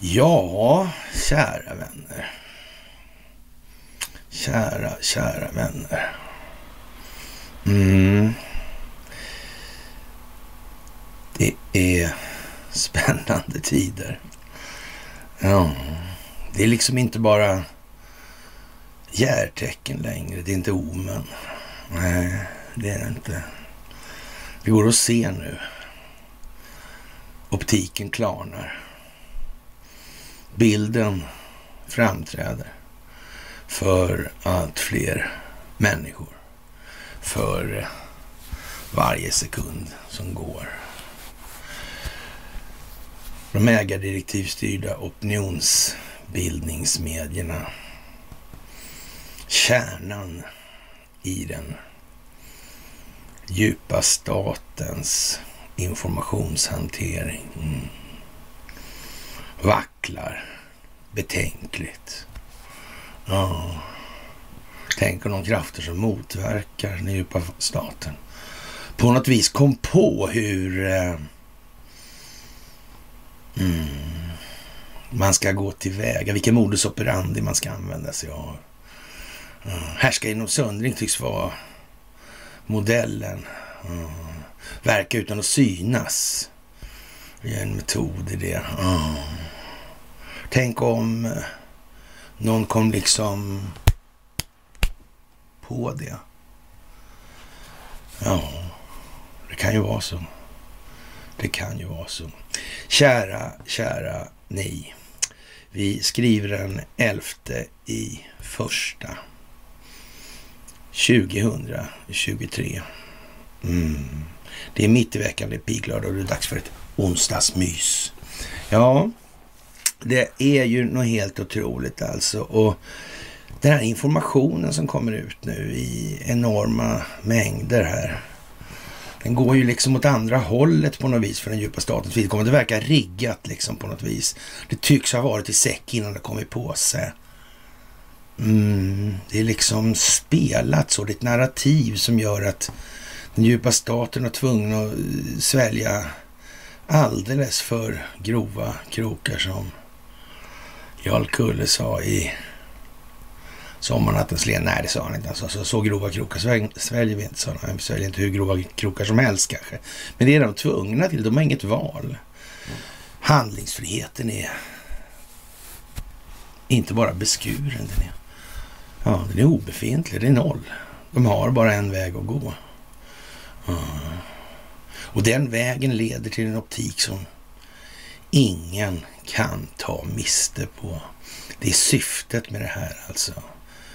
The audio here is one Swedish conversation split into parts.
Ja, kära vänner. Kära, kära vänner. Mm. Det är spännande tider. Ja, det är liksom inte bara järtecken längre. Det är inte omen. Nej, det är det inte. Det går att se nu. Optiken klarnar. Bilden framträder för allt fler människor. För varje sekund som går. De ägardirektivstyrda opinionsbildningsmedierna. Kärnan i den djupa statens informationshantering. Mm. Vacklar betänkligt. Ja. Tänk om de krafter som motverkar den djupa staten på något vis kom på hur eh, mm, man ska gå tillväga, vilken modus operandi man ska använda sig av. Mm. härska inom söndring tycks vara modellen. Mm. verka utan att synas. Det är en metod i det. Mm. Tänk om eh, någon kom liksom på det. Ja, det kan ju vara så. Det kan ju vara så. Kära, kära ni. Vi skriver den 11 i första 2023. Mm. Det är mitt i veckan, det är piglördag och det är dags för ett onsdagsmys. Ja, det är ju något helt otroligt alltså. Och den här informationen som kommer ut nu i enorma mängder här. Den går ju liksom åt andra hållet på något vis för den djupa statens vidkommande. Det verkar riggat liksom på något vis. Det tycks ha varit i säck innan det kom i påse. Mm, det är liksom spelat så. Det är ett narrativ som gör att den djupa staten är tvungen att eh, svälja alldeles för grova krokar som Jarl Kulle sa i Sommarnattens len. Nej, det sa han inte. Alltså, så, så grova krokar sväljer vi inte, sa han. Vi sväljer inte hur grova krokar som helst kanske. Men det är de tvungna till. De har inget val. Handlingsfriheten är inte bara beskuren. Den är, ja, den är obefintlig. Det är noll. De har bara en väg att gå. Ja. Och den vägen leder till en optik som ingen kan ta miste på. Det är syftet med det här alltså.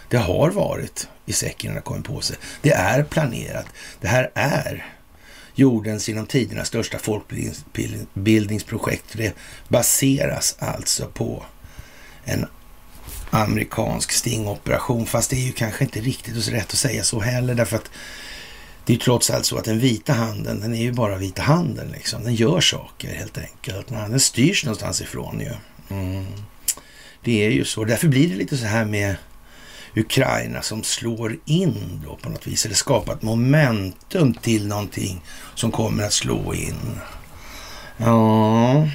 Det har varit i säcken när det kommer på sig. Det är planerat. Det här är jordens genom tiderna största folkbildningsprojekt. Det baseras alltså på en amerikansk stingoperation. Fast det är ju kanske inte riktigt så rätt att säga så heller. Därför att det är trots allt så att den vita handen, den är ju bara vita handen liksom. Den gör saker helt enkelt. Den styrs någonstans ifrån ju. Mm. Det är ju så. Därför blir det lite så här med Ukraina som slår in då på något vis, eller skapar ett momentum till någonting som kommer att slå in. Ja,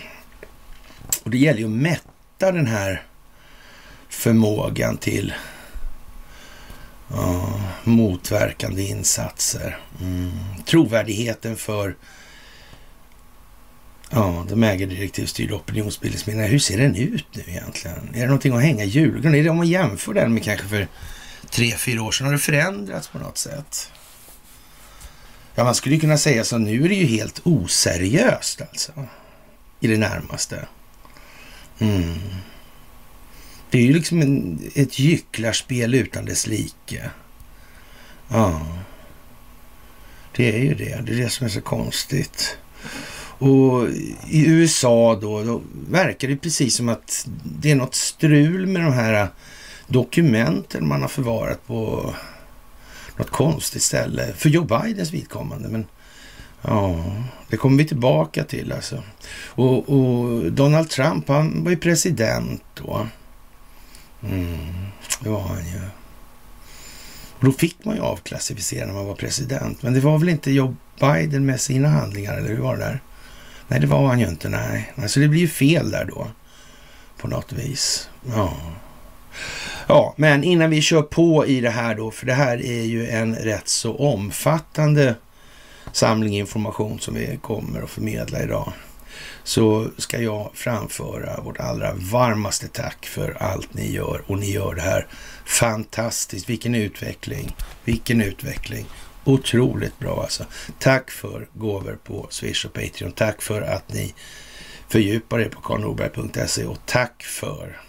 och det gäller ju att mätta den här förmågan till ja, motverkande insatser. Mm. Trovärdigheten för Ja, de ägardirektivstyrda opinionsbildningsmedierna. Hur ser den ut nu egentligen? Är det någonting att hänga i julgran? Är det om man jämför den med kanske för tre, fyra år sedan? Har det förändrats på något sätt? Ja, man skulle kunna säga så. Nu är det ju helt oseriöst alltså. I det närmaste. Mm. Det är ju liksom en, ett gycklarspel utan dess like. Ja. Det är ju det. Det är det som är så konstigt. Och i USA då, då verkar det precis som att det är något strul med de här dokumenten man har förvarat på något konstigt ställe. För Joe Bidens vidkommande. Men ja, det kommer vi tillbaka till alltså. Och, och Donald Trump, han var ju president då. Mm, det var han ju. Och då fick man ju avklassificera när man var president. Men det var väl inte Joe Biden med sina handlingar, eller hur var det där? Nej, det var han ju inte. Nej, så det blir ju fel där då. På något vis. Ja. Ja, men innan vi kör på i det här då, för det här är ju en rätt så omfattande samling information som vi kommer att förmedla idag så ska jag framföra vårt allra varmaste tack för allt ni gör och ni gör det här fantastiskt. Vilken utveckling, vilken utveckling. Otroligt bra alltså. Tack för gåvor på Swish och Patreon. Tack för att ni fördjupar er på karlnorberg.se och tack för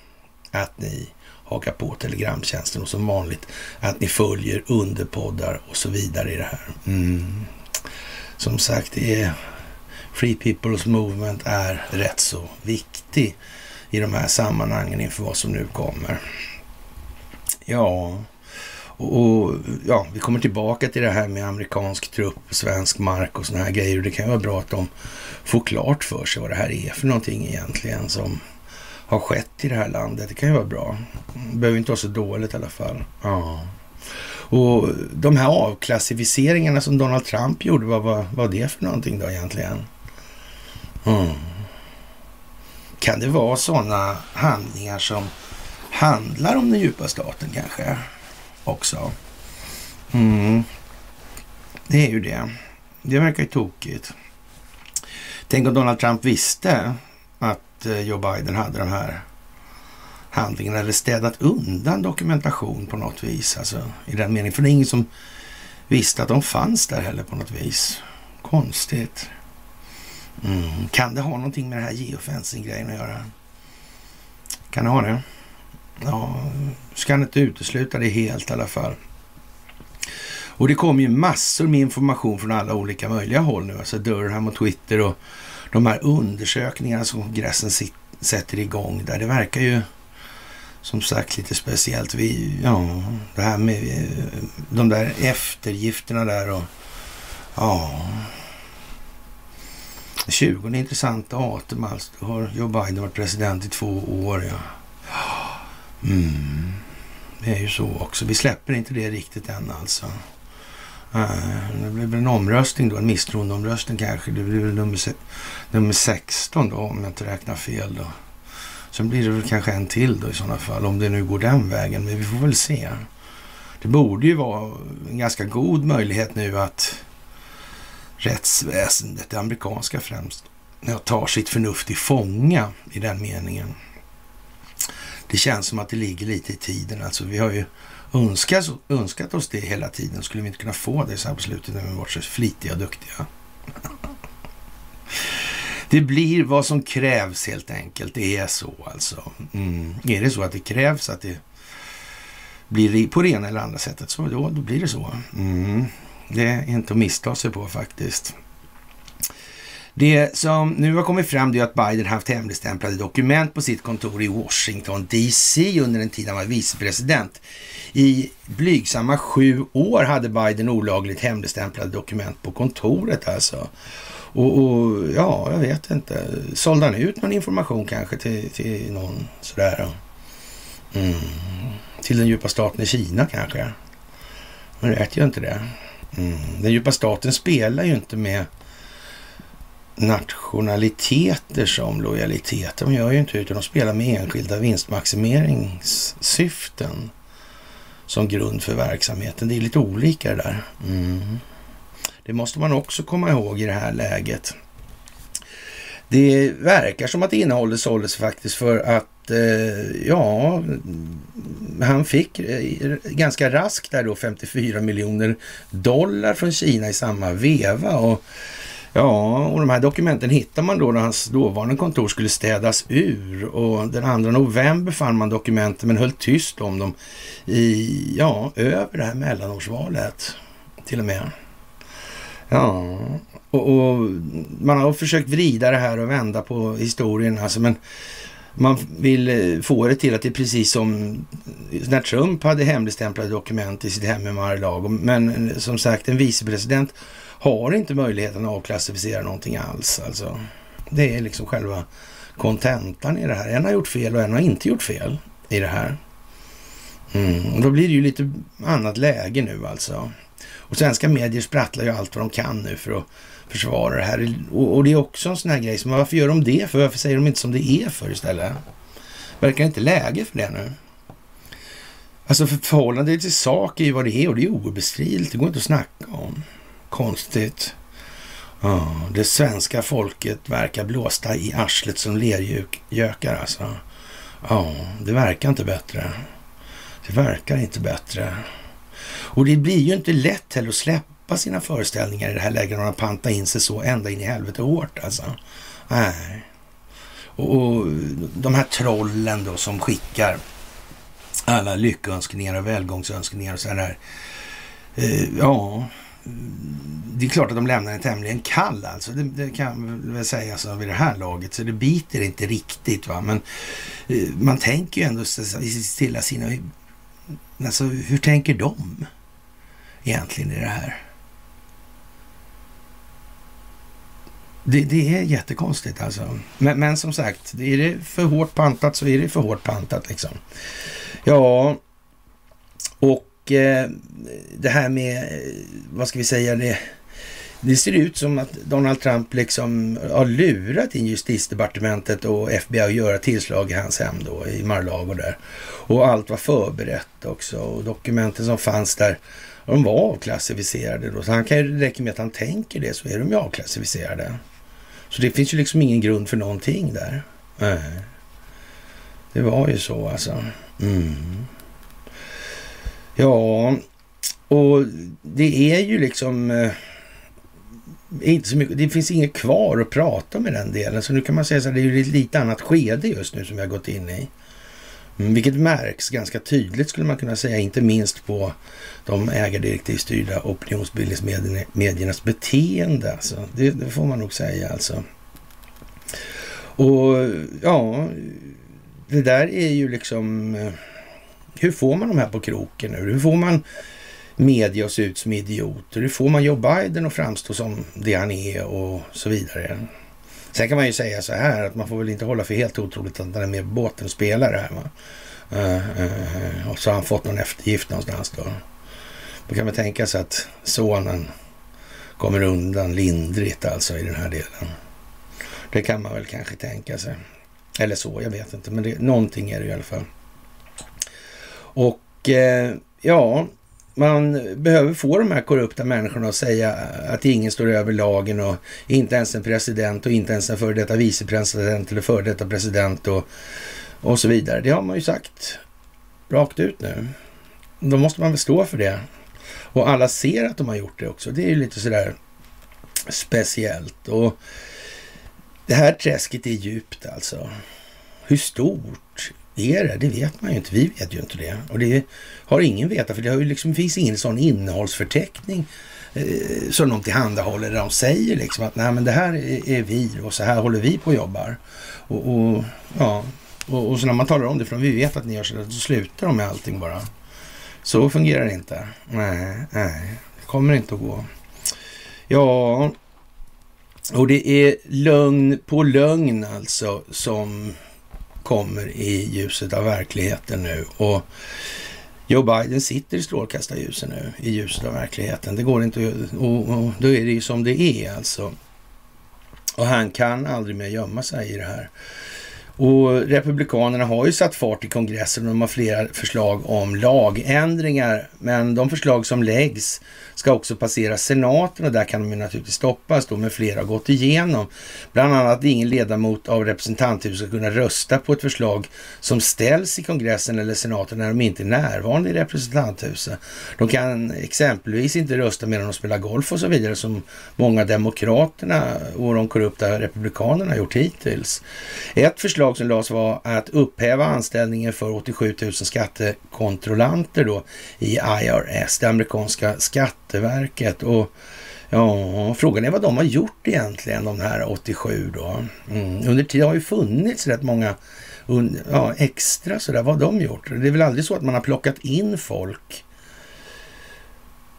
att ni hakar på Telegramtjänsten och som vanligt att ni följer underpoddar och så vidare i det här. Mm. Som sagt, det är Free People's Movement är rätt så viktig i de här sammanhangen inför vad som nu kommer. Ja, och, ja, vi kommer tillbaka till det här med amerikansk trupp, svensk mark och såna här grejer. Och det kan ju vara bra att de får klart för sig vad det här är för någonting egentligen som har skett i det här landet. Det kan ju vara bra. Det behöver inte vara så dåligt i alla fall. Ja. Och de här avklassificeringarna som Donald Trump gjorde, vad var, det för någonting då egentligen? Mm. Kan det vara sådana handlingar som handlar om den djupa staten kanske också? Mm. Det är ju det. Det verkar ju tokigt. Tänk om Donald Trump visste att eh, Joe Biden hade de här handlingarna eller städat undan dokumentation på något vis. Alltså i den meningen. För det är ingen som visste att de fanns där heller på något vis. Konstigt. Mm. Kan det ha någonting med det här geofencing-grejen att göra? Kan det ha det? Ja, ska inte utesluta det helt i alla fall. Och det kommer ju massor med information från alla olika möjliga håll nu. Alltså Durham och Twitter och de här undersökningarna som kongressen sätter igång där. Det verkar ju som sagt lite speciellt. Vi, ja, det här med eh, de där eftergifterna där och ja, 20 intressant datum alltså. Då har Joe Biden varit president i två år. Ja. Mm. Det är ju så också. Vi släpper inte det riktigt än alltså. Eh, det blir väl en omröstning då, en misstroendeomröstning kanske. Det blir väl nummer, nummer 16 då, om jag inte räknar fel då. Sen blir det väl kanske en till då i sådana fall, om det nu går den vägen. Men vi får väl se. Det borde ju vara en ganska god möjlighet nu att rättsväsendet, det amerikanska främst, tar sitt förnuft i fånga i den meningen. Det känns som att det ligger lite i tiden. Alltså vi har ju önskat, önskat oss det hela tiden. Skulle vi inte kunna få det så här på slutet när vi varit så flitiga och duktiga? Det blir vad som krävs helt enkelt. Det är så alltså. Mm. Är det så att det krävs att det blir på det ena eller andra sättet så då, då blir det så. Mm. Det är inte att missta sig på faktiskt. Det som nu har kommit fram är att Biden haft hemligstämplade dokument på sitt kontor i Washington DC under den tid han var vicepresident. I blygsamma sju år hade Biden olagligt hemligstämplade dokument på kontoret alltså. Och, och, ja, jag vet inte. Sålde han ut någon information kanske till, till någon sådär? Mm. Till den djupa staten i Kina kanske? Man vet ju inte det. Mm. Den djupa staten spelar ju inte med nationaliteter som lojalitet. De gör ju inte utan de spelar med enskilda vinstmaximeringssyften som grund för verksamheten. Det är lite olika det där. Mm. Det måste man också komma ihåg i det här läget. Det verkar som att innehållet såldes faktiskt för att Eh, ja, han fick eh, ganska raskt där då 54 miljoner dollar från Kina i samma veva. Och Ja, och de här dokumenten hittar man då när hans dåvarande kontor skulle städas ur. Och den 2 november fann man dokumenten men höll tyst om dem i, ja, över det här mellanårsvalet till och med. Ja, och, och, man har försökt vrida det här och vända på historien alltså, men man vill eh, få det till att det är precis som när Trump hade hemligstämplade dokument i sitt hem i Mar-a-Lago. Men eh, som sagt, en vicepresident har inte möjligheten att avklassificera någonting alls. Alltså, det är liksom själva kontentan i det här. En har gjort fel och en har inte gjort fel i det här. Mm. Och då blir det ju lite annat läge nu alltså. Och svenska medier sprattlar ju allt vad de kan nu för att försvara det här. Och, och det är också en sån här grej som, varför gör de det för? Varför säger de inte som det är för istället? Verkar det inte läge för det nu? Alltså för förhållandet till sak är ju vad det är och det är obestridligt. Det går inte att snacka om. Konstigt. Ja, det svenska folket verkar blåsta i arslet som lergökar alltså. Ja, det verkar inte bättre. Det verkar inte bättre. Och det blir ju inte lätt heller att släppa sina föreställningar i det här läget när man pantar in sig så ända in i helvete hårt alltså. Nej. Och de här trollen då som skickar alla lyckönskningar och välgångsönskningar och sådär. Uh, ja, det är klart att de lämnar en tämligen kall alltså. Det, det kan man väl säga så vid det här laget. Så det biter inte riktigt va. Men uh, man tänker ju ändå stilla sina... Alltså hur tänker de egentligen i det här? Det, det, är jättekonstigt alltså. Men, men, som sagt, är det för hårt pantat så är det för hårt pantat liksom. Ja, och eh, det här med, eh, vad ska vi säga, det, det ser ut som att Donald Trump liksom har lurat in justitiedepartementet och FBI att göra tillslag i hans hem då i Mar-a-Lago där. Och allt var förberett också och dokumenten som fanns där de var avklassificerade då. Så han kan ju räcka med att han tänker det så är de ju avklassificerade. Så det finns ju liksom ingen grund för någonting där. Nej. Det var ju så alltså. Mm. Ja, och det är ju liksom eh, inte så mycket, det finns inget kvar att prata om i den delen. Så nu kan man säga så här, det är ju ett lite annat skede just nu som vi har gått in i. Mm, vilket märks ganska tydligt skulle man kunna säga, inte minst på de ägardirektivstyrda opinionsbildningsmediernas beteende. Alltså. Det, det, får man nog säga alltså. Och ja, det där är ju liksom... Eh, hur får man de här på kroken nu? Hur får man media att se ut som idioter? Hur får man Joe Biden att framstå som det han är och så vidare? Sen kan man ju säga så här att man får väl inte hålla för helt otroligt att han är med på båten och spelar det här. Va? Uh, uh, och så har han fått någon eftergift någonstans då. Då kan man tänka sig att sonen kommer undan lindrigt alltså i den här delen. Det kan man väl kanske tänka sig. Eller så, jag vet inte. Men det, någonting är det i alla fall. Och eh, ja, man behöver få de här korrupta människorna att säga att ingen står över lagen och inte ens en president och inte ens en före detta vicepresident eller före detta president och, och så vidare. Det har man ju sagt rakt ut nu. Då måste man väl stå för det. Och alla ser att de har gjort det också. Det är ju lite sådär speciellt. Och det här träsket är djupt alltså. Hur stort är det? Det vet man ju inte. Vi vet ju inte det. Och det har ingen vetat för det har ju liksom, finns ingen sån innehållsförteckning eh, som de tillhandahåller där de säger liksom att nej men det här är, är vi och så här håller vi på och jobbar. Och, och ja, och, och, så när man talar om det, för vi vet att ni gör så, så slutar de med allting bara. Så fungerar det inte. Nej, nej, det kommer inte att gå. Ja, och det är lögn på lögn alltså som kommer i ljuset av verkligheten nu. Och Joe Biden sitter i strålkastarljuset nu, i ljuset av verkligheten. Det går inte och, och då är det ju som det är alltså. Och han kan aldrig mer gömma sig i det här. Och Republikanerna har ju satt fart i kongressen och de har flera förslag om lagändringar. Men de förslag som läggs ska också passera senaten och där kan de ju naturligtvis stoppas då med flera har gått igenom. Bland annat att ingen ledamot av representanthuset ska kunna rösta på ett förslag som ställs i kongressen eller senaten när de inte är närvarande i representanthuset. De kan exempelvis inte rösta medan de spelar golf och så vidare som många demokraterna och de korrupta republikanerna har gjort hittills. Ett förslag som lades var att upphäva anställningen för 87 000 skattekontrollanter då i IRS, det amerikanska Skatteverket. Och ja, frågan är vad de har gjort egentligen, de här 87 då. Mm. Under tiden har ju funnits rätt många ja, extra sådär. Vad har de gjort? Det är väl aldrig så att man har plockat in folk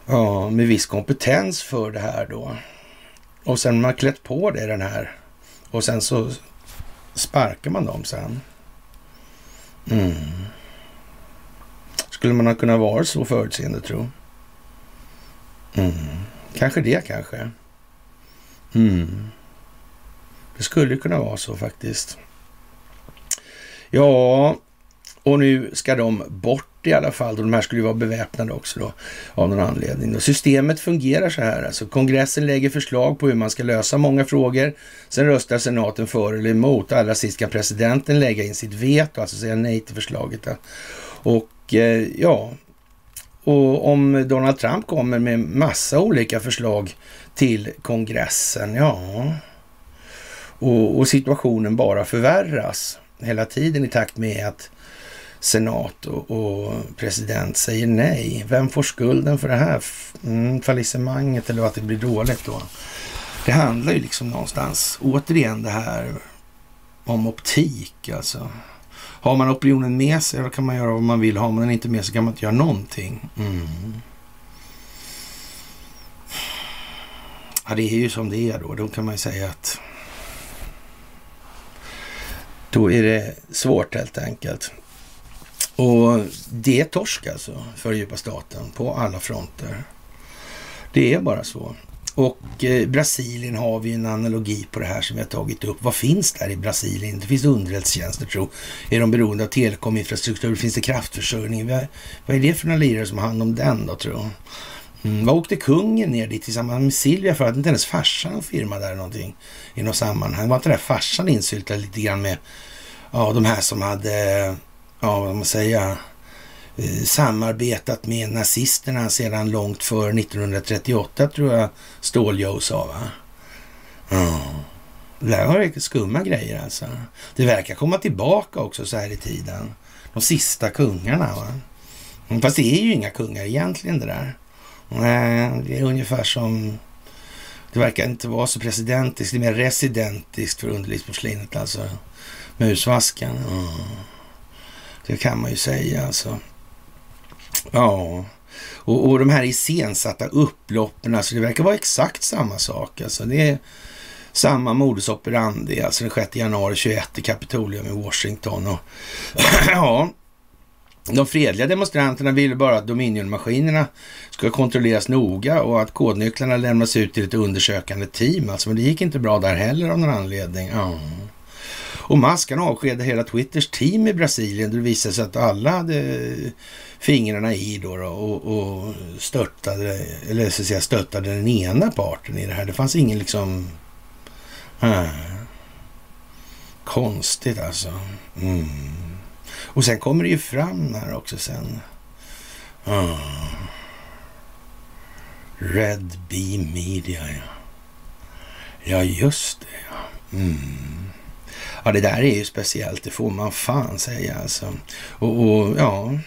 ja, med viss kompetens för det här då. Och sen man klätt på det den här och sen så sparkar man dem sen. Mm Skulle man ha kunnat vara så förutseende tro? Mm. Kanske det kanske. Mm. Det skulle kunna vara så faktiskt. Ja, och nu ska de bort i alla fall. De här skulle ju vara beväpnade också då av någon anledning. Och systemet fungerar så här. Alltså, kongressen lägger förslag på hur man ska lösa många frågor. Sen röstar senaten för eller emot. Allra sist kan presidenten lägga in sitt veto, alltså säga nej till förslaget. Och eh, ja, och om Donald Trump kommer med massa olika förslag till kongressen, ja, och, och situationen bara förvärras hela tiden i takt med att senat och, och, president säger nej. Vem får skulden för det här mm, fallissemanget eller att det blir dåligt då? Det handlar ju liksom någonstans, återigen det här om optik alltså. Har man opinionen med sig då kan man göra vad man vill. Har man den inte med sig kan man inte göra någonting. Mm. Ja, det är ju som det är då. Då kan man ju säga att då är det svårt helt enkelt. Och det är torsk alltså för djupa staten på alla fronter. Det är bara så. Och eh, Brasilien har vi en analogi på det här som vi har tagit upp. Vad finns där i Brasilien? Det finns underrättelsetjänster tro. Är de beroende av telekominfrastruktur? Finns det kraftförsörjning? Vad, vad är det för några lirare som har hand om den då tro? Mm, vad åkte kungen ner dit tillsammans med Silvia för? Att inte hennes farsan firma där någonting i något sammanhang? Var inte där farsan insyltad lite grann med ja, de här som hade, ja vad man säga, eh, samarbetat med nazisterna sedan långt före 1938 tror jag Stål-Joe sa va? Ja. Det där var riktigt skumma grejer alltså. Det verkar komma tillbaka också så här i tiden. De sista kungarna va. Fast det är ju inga kungar egentligen det där. Nej, det är ungefär som... Det verkar inte vara så presidentiskt, det är mer residentiskt för underlivsporslinet alltså. Musvaskan, ja. Det kan man ju säga alltså. Ja, och, och de här iscensatta upploppen, alltså det verkar vara exakt samma sak. Alltså det är samma modus operandi, alltså den 6 januari 21 i Kapitolium i Washington. Och, ja, de fredliga demonstranterna ville bara att Dominion-maskinerna ska kontrolleras noga och att kodnycklarna lämnas ut till ett undersökande team. Alltså, men det gick inte bra där heller av någon anledning. Ja. Och Musk han avskedade hela Twitters team i Brasilien. Det visade sig att alla hade fingrarna i då, då och, och störtade, eller så att säga, stöttade den ena parten i det här. Det fanns ingen liksom... Äh, konstigt alltså. Mm. Och sen kommer det ju fram här också sen. Äh, Red Bee Media, ja. Ja, just det, ja. Mm. Ja, det där är ju speciellt, det får man fan säga alltså. Och, och ja,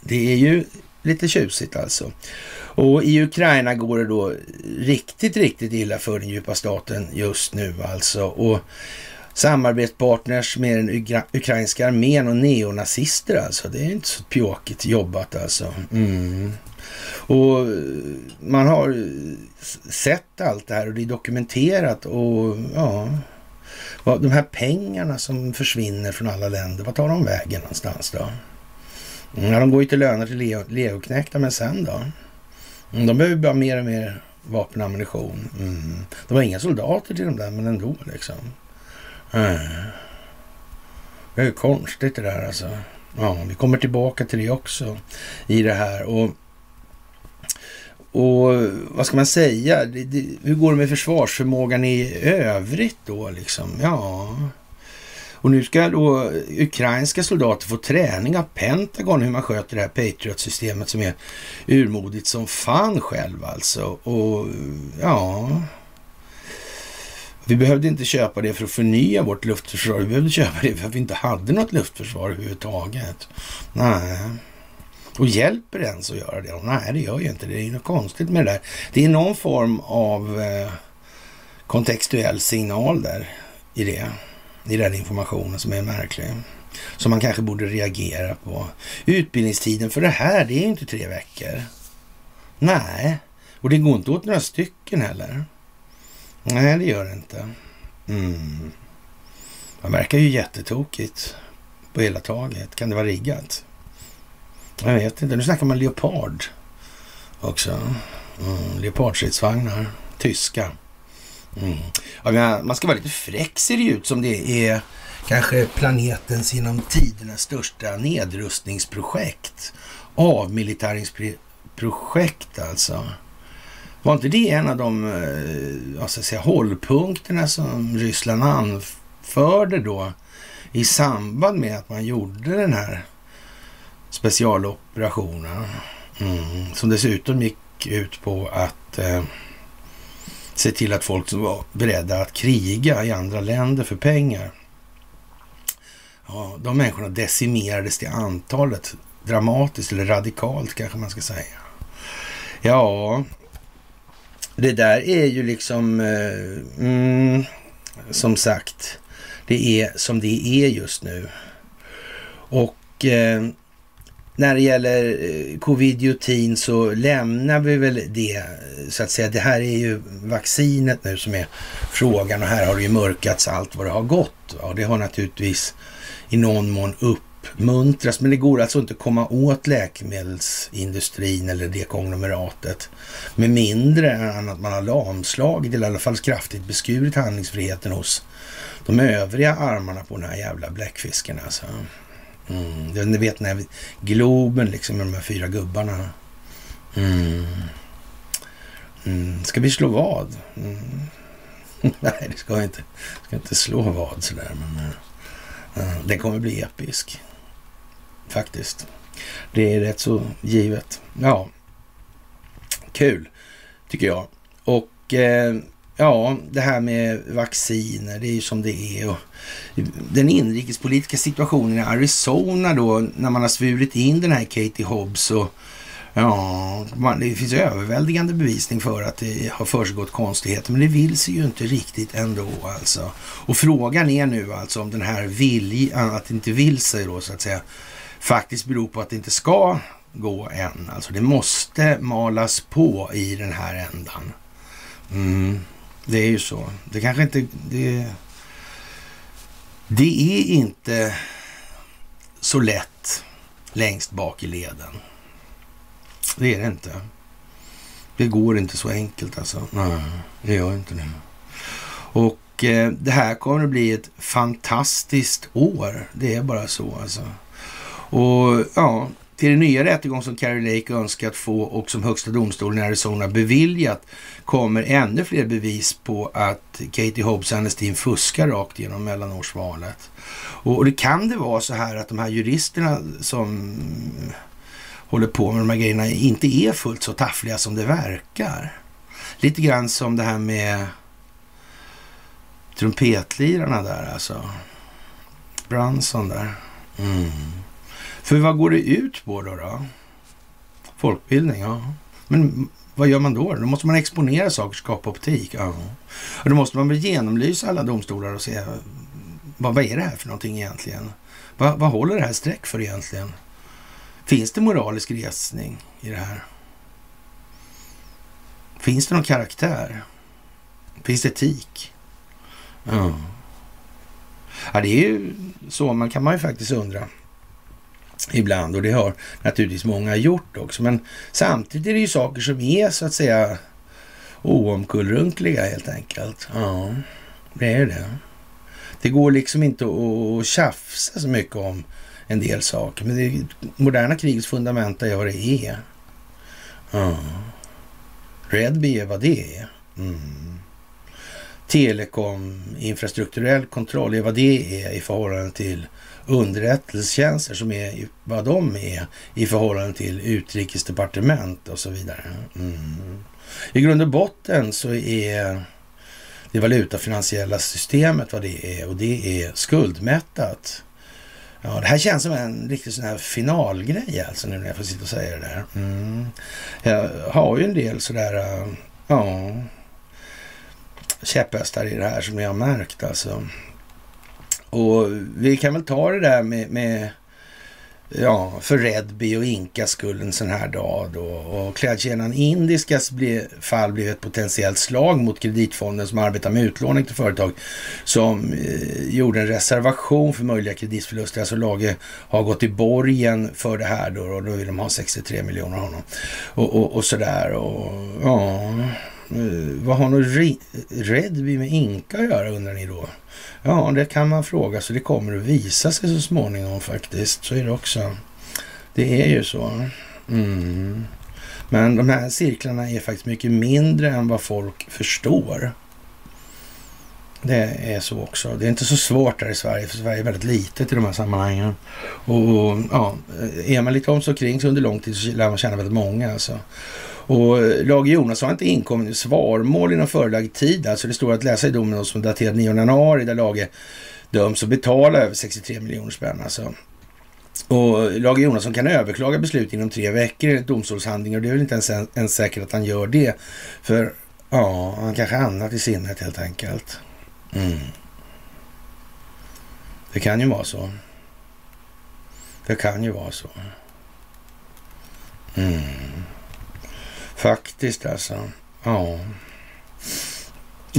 det är ju lite tjusigt alltså. Och i Ukraina går det då riktigt, riktigt illa för den djupa staten just nu alltså. Och samarbetspartners med den ukrainska armén och neonazister alltså. Det är inte så pjåkigt jobbat alltså. Mm. Och man har sett allt det här och det är dokumenterat och ja, de här pengarna som försvinner från alla länder, vad tar de vägen någonstans då? Mm, ja, de går ju till löner till legoknektar, men sen då? Mm, de behöver bara mer och mer vapen och ammunition. Mm. De har inga soldater till de där, men ändå liksom. Mm. Det är ju konstigt det där alltså. Ja, vi kommer tillbaka till det också i det här. Och och vad ska man säga? Det, det, hur går det med försvarsförmågan i övrigt då liksom? Ja... Och nu ska då ukrainska soldater få träning av Pentagon hur man sköter det här Patriot-systemet som är urmodigt som fan själv alltså. Och ja... Vi behövde inte köpa det för att förnya vårt luftförsvar. Vi behövde köpa det för att vi inte hade något luftförsvar överhuvudtaget. Nej. Och hjälper det ens att göra det? Nej, det gör ju inte det. Det är något konstigt med det där. Det är någon form av eh, kontextuell signal där i det. I den informationen som är märklig. Som man kanske borde reagera på. Utbildningstiden för det här, det är ju inte tre veckor. Nej, och det går inte åt några stycken heller. Nej, det gör det inte. Mm. Det verkar ju jättetokigt på hela taget. Kan det vara riggat? Jag vet inte. Nu snackar man leopard också. Mm, leopardstridsvagnar. Tyska. Mm. Ja, man ska vara lite fräck ser det ut som det är kanske planetens genom tiderna största nedrustningsprojekt. Avmilitäringsprojekt alltså. Var inte det en av de vad ska jag säga, hållpunkterna som Ryssland anförde då i samband med att man gjorde den här specialoperationen? Mm, som dessutom gick ut på att eh, se till att folk som var beredda att kriga i andra länder för pengar. Ja, de människorna decimerades till antalet dramatiskt eller radikalt kanske man ska säga. Ja, det där är ju liksom, eh, mm, som sagt, det är som det är just nu. Och eh, när det gäller eh, covidiotin så lämnar vi väl det så att säga. Det här är ju vaccinet nu som är frågan och här har det ju mörkats allt vad det har gått. Och det har naturligtvis i någon mån uppmuntrats. men det går alltså inte att komma åt läkemedelsindustrin eller det konglomeratet med mindre än att man har lamslagit eller i alla fall kraftigt beskurit handlingsfriheten hos de övriga armarna på den här jävla bläckfisken alltså. Mm. Ni vet den här Globen liksom med de här fyra gubbarna. Mm. Mm. Ska vi slå vad? Mm. Nej, det ska inte. ska inte slå vad sådär. Men uh, den kommer bli episk. Faktiskt. Det är rätt så givet. Ja, kul tycker jag. Och eh, ja, det här med vacciner, det är ju som det är. Och den inrikespolitiska situationen i Arizona då, när man har svurit in den här Katie Hobbs och Ja, man, det finns överväldigande bevisning för att det har försiggått konstigheter, men det vill sig ju inte riktigt ändå alltså. Och frågan är nu alltså om den här viljan att det inte vill sig då så att säga, faktiskt beror på att det inte ska gå än. Alltså det måste malas på i den här ändan. Mm. Det är ju så. Det kanske inte... Det, det är inte så lätt längst bak i leden. Det är det inte. Det går inte så enkelt alltså. Nej, det gör inte det. Och eh, det här kommer att bli ett fantastiskt år. Det är bara så alltså. Och ja, till den nya rättegång som Carrie Lake önskat få och som högsta domstolen i Arizona beviljat kommer ännu fler bevis på att Katie Hobbs och Annestin fuskar rakt genom mellanårsvalet. Och, och det kan det vara så här att de här juristerna som håller på med de här grejerna inte är fullt så taffliga som det verkar. Lite grann som det här med trumpetlirarna där alltså. Branson där. Mm. För vad går det ut på då? då? Folkbildning, ja. Men vad gör man då? Då måste man exponera saker, skapa optik. Ja. Och då måste man väl genomlysa alla domstolar och se vad, vad är det här för någonting egentligen? Vad, vad håller det här streck för egentligen? Finns det moralisk resning i det här? Finns det någon karaktär? Finns det etik? Ja. ja, det är ju så man kan man ju faktiskt undra ibland och det har naturligtvis många gjort också. Men samtidigt är det ju saker som är så att säga oomkullrunkliga helt enkelt. Ja, det är det. Det går liksom inte att tjafsa så mycket om en del saker. Men det moderna krigets fundamenta är vad det är. Ja. Redby är vad det är. Mm. Telekom, infrastrukturell kontroll är vad det är i förhållande till underrättelsetjänster som är vad de är i förhållande till utrikesdepartement och så vidare. Mm. I grund och botten så är det valutafinansiella systemet vad det är och det är skuldmättat. Ja, det här känns som en riktig sån här finalgrej alltså nu när jag får sitta och säga det där. Mm. Jag har ju en del sådär, äh, ja, käpphästar i det här som jag har märkt alltså. Och vi kan väl ta det där med, med ja, för Redby och Inka skull en sån här dag då. Och klädkedjan Indiskas fall blev ett potentiellt slag mot kreditfonden som arbetar med utlåning till företag som eh, gjorde en reservation för möjliga kreditförluster. Alltså Lage har gått i borgen för det här då och då vill de ha 63 miljoner av honom. Och, och, och sådär och ja, Eh, vad har nog Redby med Inka att göra undrar ni då? Ja, det kan man fråga sig. Det kommer att visa sig så småningom faktiskt. Så är det också. Det är ju så. Mm. Men de här cirklarna är faktiskt mycket mindre än vad folk förstår. Det är så också. Det är inte så svårt där i Sverige, för Sverige är väldigt litet i de här sammanhangen. Och ja, är man lite om så kring så under lång tid så lär man känna väldigt många alltså. Och eh, Lage Jonas har inte inkommit med svarmål inom förelagd tid. Alltså det står att läsa i domen som daterad 9 januari där Lage döms att betala över 63 miljoner spänn. Alltså. Och eh, Lage Jonasson kan överklaga beslut inom tre veckor enligt domstolshandlingar och det är väl inte ens, ens säkert att han gör det. För ja, han kanske har annat i sinnet helt enkelt. Mm. Det kan ju vara så. Det kan ju vara så. Mm. Faktiskt alltså. Ja.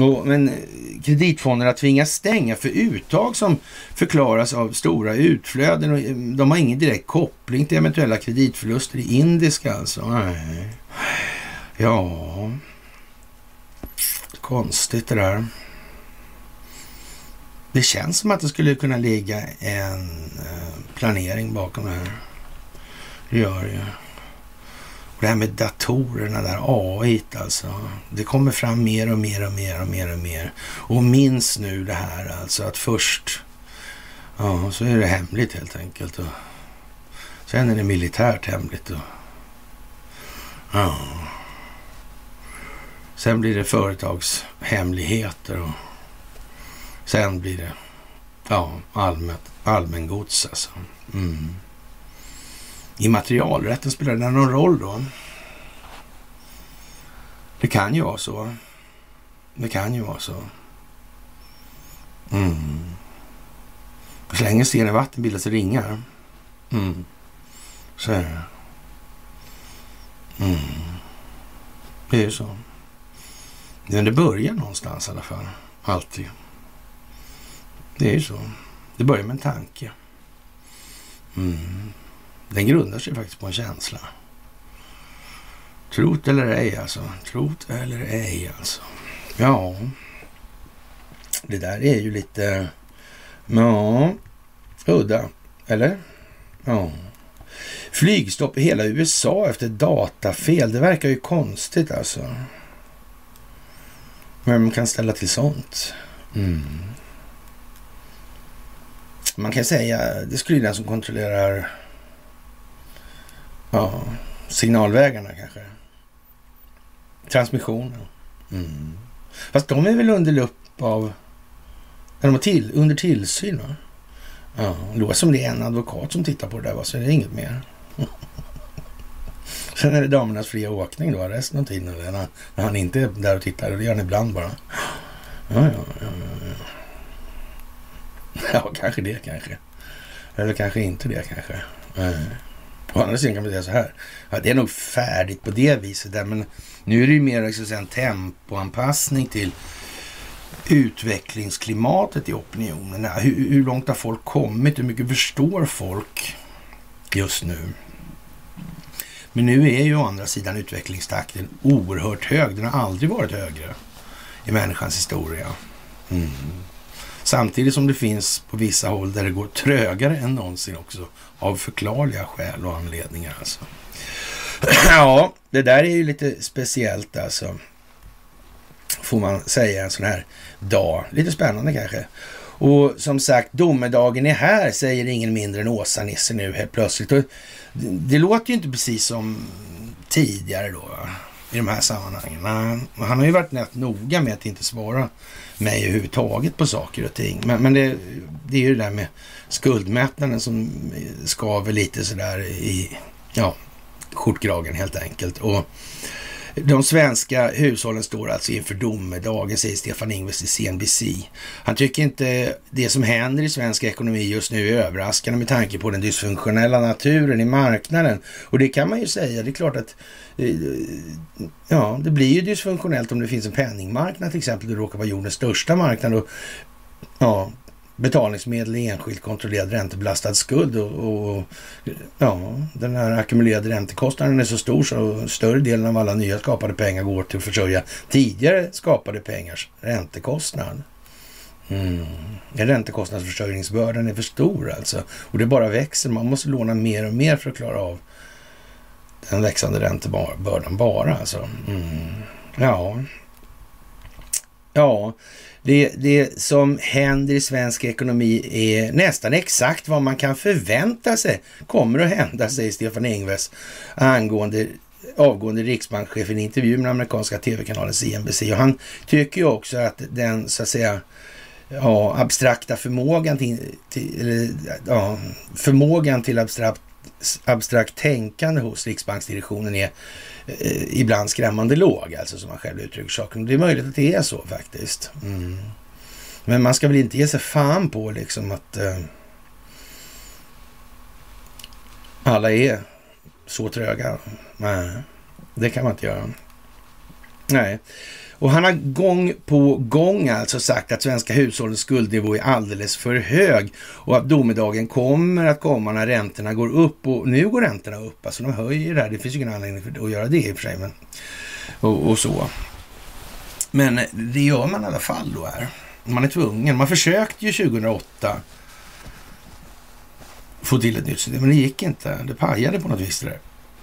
Och, men eh, kreditfonderna tvingas stänga för uttag som förklaras av stora utflöden. Och eh, de har ingen direkt koppling till eventuella kreditförluster i indiska alltså. Nej. Ja, konstigt det där. Det känns som att det skulle kunna ligga en eh, planering bakom det här. Det gör det ju. Det här med datorerna där, AI alltså. Det kommer fram mer och mer och mer och mer och mer. Och minns nu det här alltså att först, ja, så är det hemligt helt enkelt. Och sen är det militärt hemligt. Och, ja. Sen blir det företagshemligheter och sen blir det ja, allmänt, allmängods alltså. Mm immaterialrätten, spelar den någon roll då? Det kan ju vara så. Det kan ju vara så. Mm. Så länge sten i vatten bildas ringar. Mm. Så är det. Mm. Det är ju så. Men det börjar någonstans i alla fall. Alltid. Det är ju så. Det börjar med en tanke. Mm. Den grundar sig faktiskt på en känsla. Trot eller ej alltså. Trot eller ej alltså. Ja, det där är ju lite, ja, udda. Eller? Ja. Flygstopp i hela USA efter datafel. Det verkar ju konstigt alltså. Vem kan ställa till sånt? Mm. Man kan säga, det skulle ju den som kontrollerar Ja, signalvägarna kanske. Transmissionen. Mm. Fast de är väl under lupp av... Är de till, under tillsyn? Va? Ja, det låter som det är en advokat som tittar på det där, va? så är det inget mer. Sen är det damernas fria åkning då, resten av tiden. Eller när, när han inte är där och tittar. Och det gör han ibland bara. Ja, ja, ja, ja. Ja, kanske det kanske. Eller kanske inte det kanske. Mm. Å andra sidan kan man säga så här. Ja, det är nog färdigt på det viset. Där, men nu är det ju mer säga, en tempoanpassning till utvecklingsklimatet i opinionen. Hur, hur långt har folk kommit? Hur mycket förstår folk just nu? Men nu är ju å andra sidan utvecklingstakten oerhört hög. Den har aldrig varit högre i människans historia. Mm. Samtidigt som det finns på vissa håll där det går trögare än någonsin också. Av förklarliga skäl och anledningar alltså. ja, det där är ju lite speciellt alltså. Får man säga en sån här dag. Lite spännande kanske. Och som sagt, domedagen är här, säger ingen mindre än Åsa-Nisse nu helt plötsligt. Och det låter ju inte precis som tidigare då i de här sammanhangen. Han har ju varit rätt noga med att inte svara mig överhuvudtaget på saker och ting. Men, men det, det, är ju det där med skuldmättnaden som skaver lite sådär i ja, skjortkragen helt enkelt. Och De svenska hushållen står alltså inför domedagen, säger Stefan Ingves i CNBC. Han tycker inte det som händer i svensk ekonomi just nu är överraskande med tanke på den dysfunktionella naturen i marknaden. Och det kan man ju säga. Det är klart att eh, ja, det blir ju dysfunktionellt om det finns en penningmarknad till exempel. Det råkar vara jordens största marknad. Och, ja, betalningsmedel i enskilt kontrollerad räntebelastad skuld och, och, ja, den här ackumulerade räntekostnaden är så stor så större delen av alla nya skapade pengar går till att försörja tidigare skapade pengars räntekostnad. Mm. Räntekostnadsförsörjningsbördan är för stor alltså och det bara växer. Man måste låna mer och mer för att klara av den växande räntebördan bara alltså. Mm. Ja. Ja, det, det som händer i svensk ekonomi är nästan exakt vad man kan förvänta sig kommer att hända, säger Stefan Ingves angående avgående riksbankschef i en intervju med amerikanska tv-kanalen CNBC. Och han tycker ju också att den, så att säga, ja, abstrakta förmågan till, till eller, ja, förmågan till abstrakt, abstrakt tänkande hos riksbanksdirektionen är Eh, ibland skrämmande låg, alltså som man själv uttrycker saken. Det är möjligt att det är så faktiskt. Mm. Men man ska väl inte ge sig fan på liksom att eh, alla är så tröga. Nej, det kan man inte göra. Nej. Och han har gång på gång alltså sagt att svenska hushållens skuldnivå är alldeles för hög och att domedagen kommer att komma när räntorna går upp och nu går räntorna upp. Alltså de höjer det här. Det finns ju ingen anledning att göra det i och för sig. Men, och, och så. Men det gör man i alla fall då här. Man är tvungen. Man försökte ju 2008 få till ett nytt system, men det gick inte. Det pajade på något vis det där.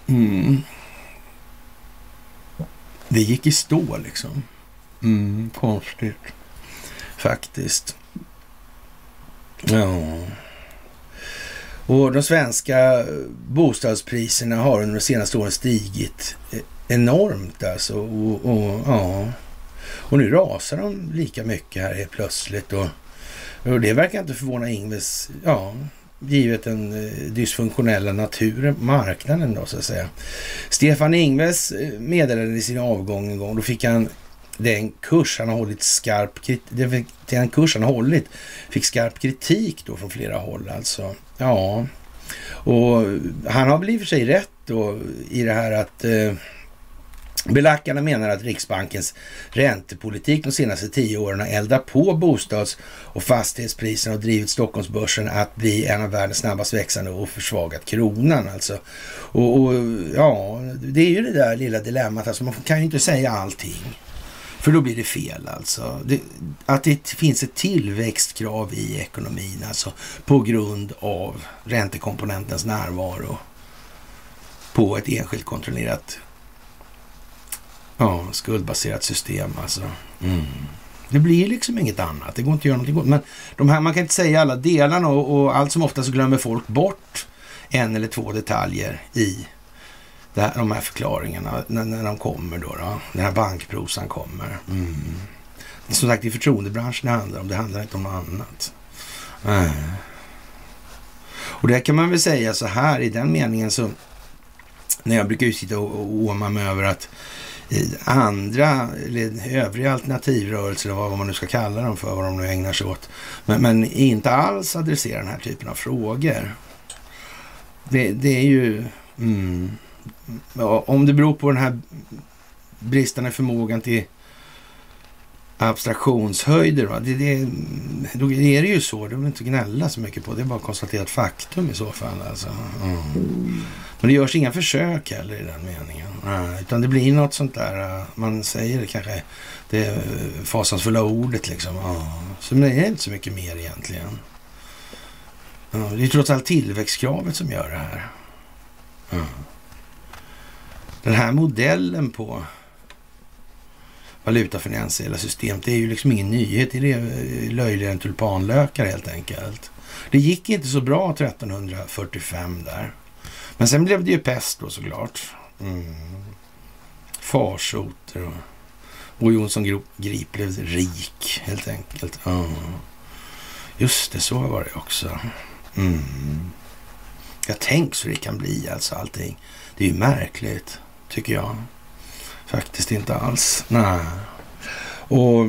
Mm. Det gick i stå liksom. Mm, konstigt. Faktiskt. Ja. Och de svenska bostadspriserna har under de senaste åren stigit enormt alltså. Och, och, ja. och nu rasar de lika mycket här helt plötsligt. Och, och det verkar inte förvåna Ingves, ja, givet den eh, dysfunktionella naturen, marknaden då så att säga. Stefan Ingves eh, meddelade i sin avgång en gång, då fick han den kurs han har hållit skarp den kurs han har hållit fick skarp kritik då från flera håll alltså. Ja, och han har väl i och för sig rätt då i det här att eh, Belackarna menar att Riksbankens räntepolitik de senaste tio åren har eldat på bostads och fastighetspriserna och drivit Stockholmsbörsen att bli en av världens snabbast växande och försvagat kronan alltså. Och, och ja, det är ju det där lilla dilemmat, alltså man kan ju inte säga allting. För då blir det fel alltså. Det, att det finns ett tillväxtkrav i ekonomin alltså på grund av räntekomponentens närvaro på ett enskilt kontrollerat Ja, skuldbaserat system alltså. Mm. Det blir liksom inget annat. Det går inte att göra någonting åt. Men de här, man kan inte säga alla delarna och, och allt som oftast glömmer folk bort en eller två detaljer i det här, de här förklaringarna när, när de kommer då, då. Den här bankprosan kommer. Mm. Som sagt, det är förtroendebranschen det handlar om. Det handlar inte om något annat. Äh. Och det kan man väl säga så här i den meningen så när jag brukar ju sitta och åma mig över att andra, eller övriga alternativrörelser, vad man nu ska kalla dem för, vad de nu ägnar sig åt, men, men inte alls adresserar den här typen av frågor. Det, det är ju... Mm, om det beror på den här bristande förmågan till abstraktionshöjder, va? Det, det, då är det ju så. Det vill inte gnälla så mycket på. Det är bara konstaterat faktum i så fall. Alltså. Mm. Men det görs inga försök heller i den meningen. Nej, utan det blir något sånt där, eh, man säger det kanske, det eh, fasansfulla ordet liksom. Ja. Så det är inte så mycket mer egentligen. Ja, det är trots allt tillväxtkravet som gör det här. Ja. Den här modellen på valutafinansiella systemet, det är ju liksom ingen nyhet. Det är löjligare än tulpanlökar helt enkelt. Det gick inte så bra 1345 där. Men sen blev det ju pest då såklart. Mm. Farsoter och, och Jonsson Grip blev rik helt enkelt. Mm. Just det, så var det också. Mm. Jag tänk så det kan bli alltså allting. Det är ju märkligt, tycker jag. Faktiskt inte alls. Nej. Och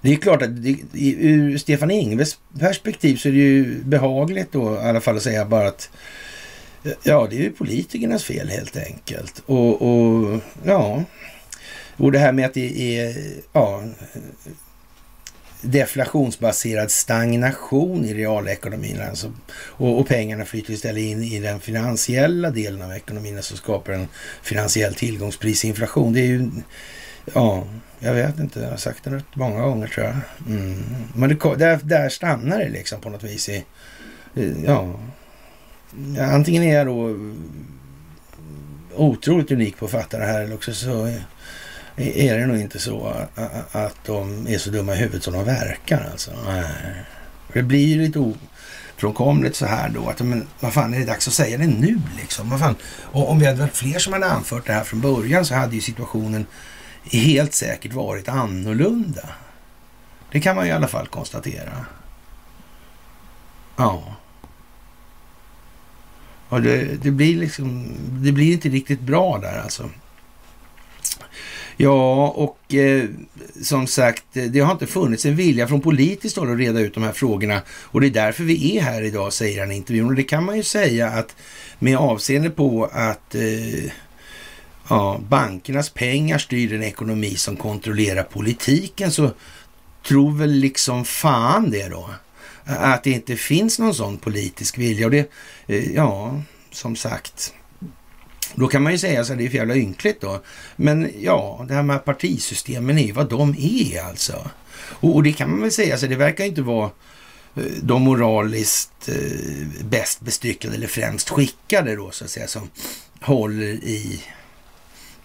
det är klart att det, ur Stefan Ingves perspektiv så är det ju behagligt då i alla fall att säga bara att ja, det är ju politikernas fel helt enkelt. Och, och ja, och det här med att det är ja, deflationsbaserad stagnation i realekonomin. Alltså, och, och pengarna flyter istället in i den finansiella delen av ekonomin, som alltså skapar en finansiell tillgångsprisinflation. Det är ju, ja, jag vet inte, jag har sagt det rätt många gånger tror jag. Mm. Men det, där, där stannar det liksom på något vis i, ja, antingen är jag då otroligt unik på att fatta det här eller också så är det nog inte så att de är så dumma i huvudet som de verkar alltså. Det blir ju lite ofrånkomligt så här då att men vad fan är det dags att säga det nu liksom? Vad fan? Och om vi hade varit fler som hade anfört det här från början så hade ju situationen helt säkert varit annorlunda. Det kan man ju i alla fall konstatera. Ja. Och det, det blir liksom, det blir inte riktigt bra där alltså. Ja, och eh, som sagt, eh, det har inte funnits en vilja från politiskt håll att reda ut de här frågorna och det är därför vi är här idag, säger han i intervjun. Och det kan man ju säga att med avseende på att eh, ja, bankernas pengar styr en ekonomi som kontrollerar politiken så tror väl liksom fan det då. Att det inte finns någon sån politisk vilja. Och det, eh, ja, som sagt, då kan man ju säga så att det är för jävla ynkligt då. Men ja, det här med partisystemen är ju vad de är alltså. Och, och det kan man väl säga, så det verkar inte vara eh, de moraliskt eh, bäst bestyckade eller främst skickade då så att säga som håller i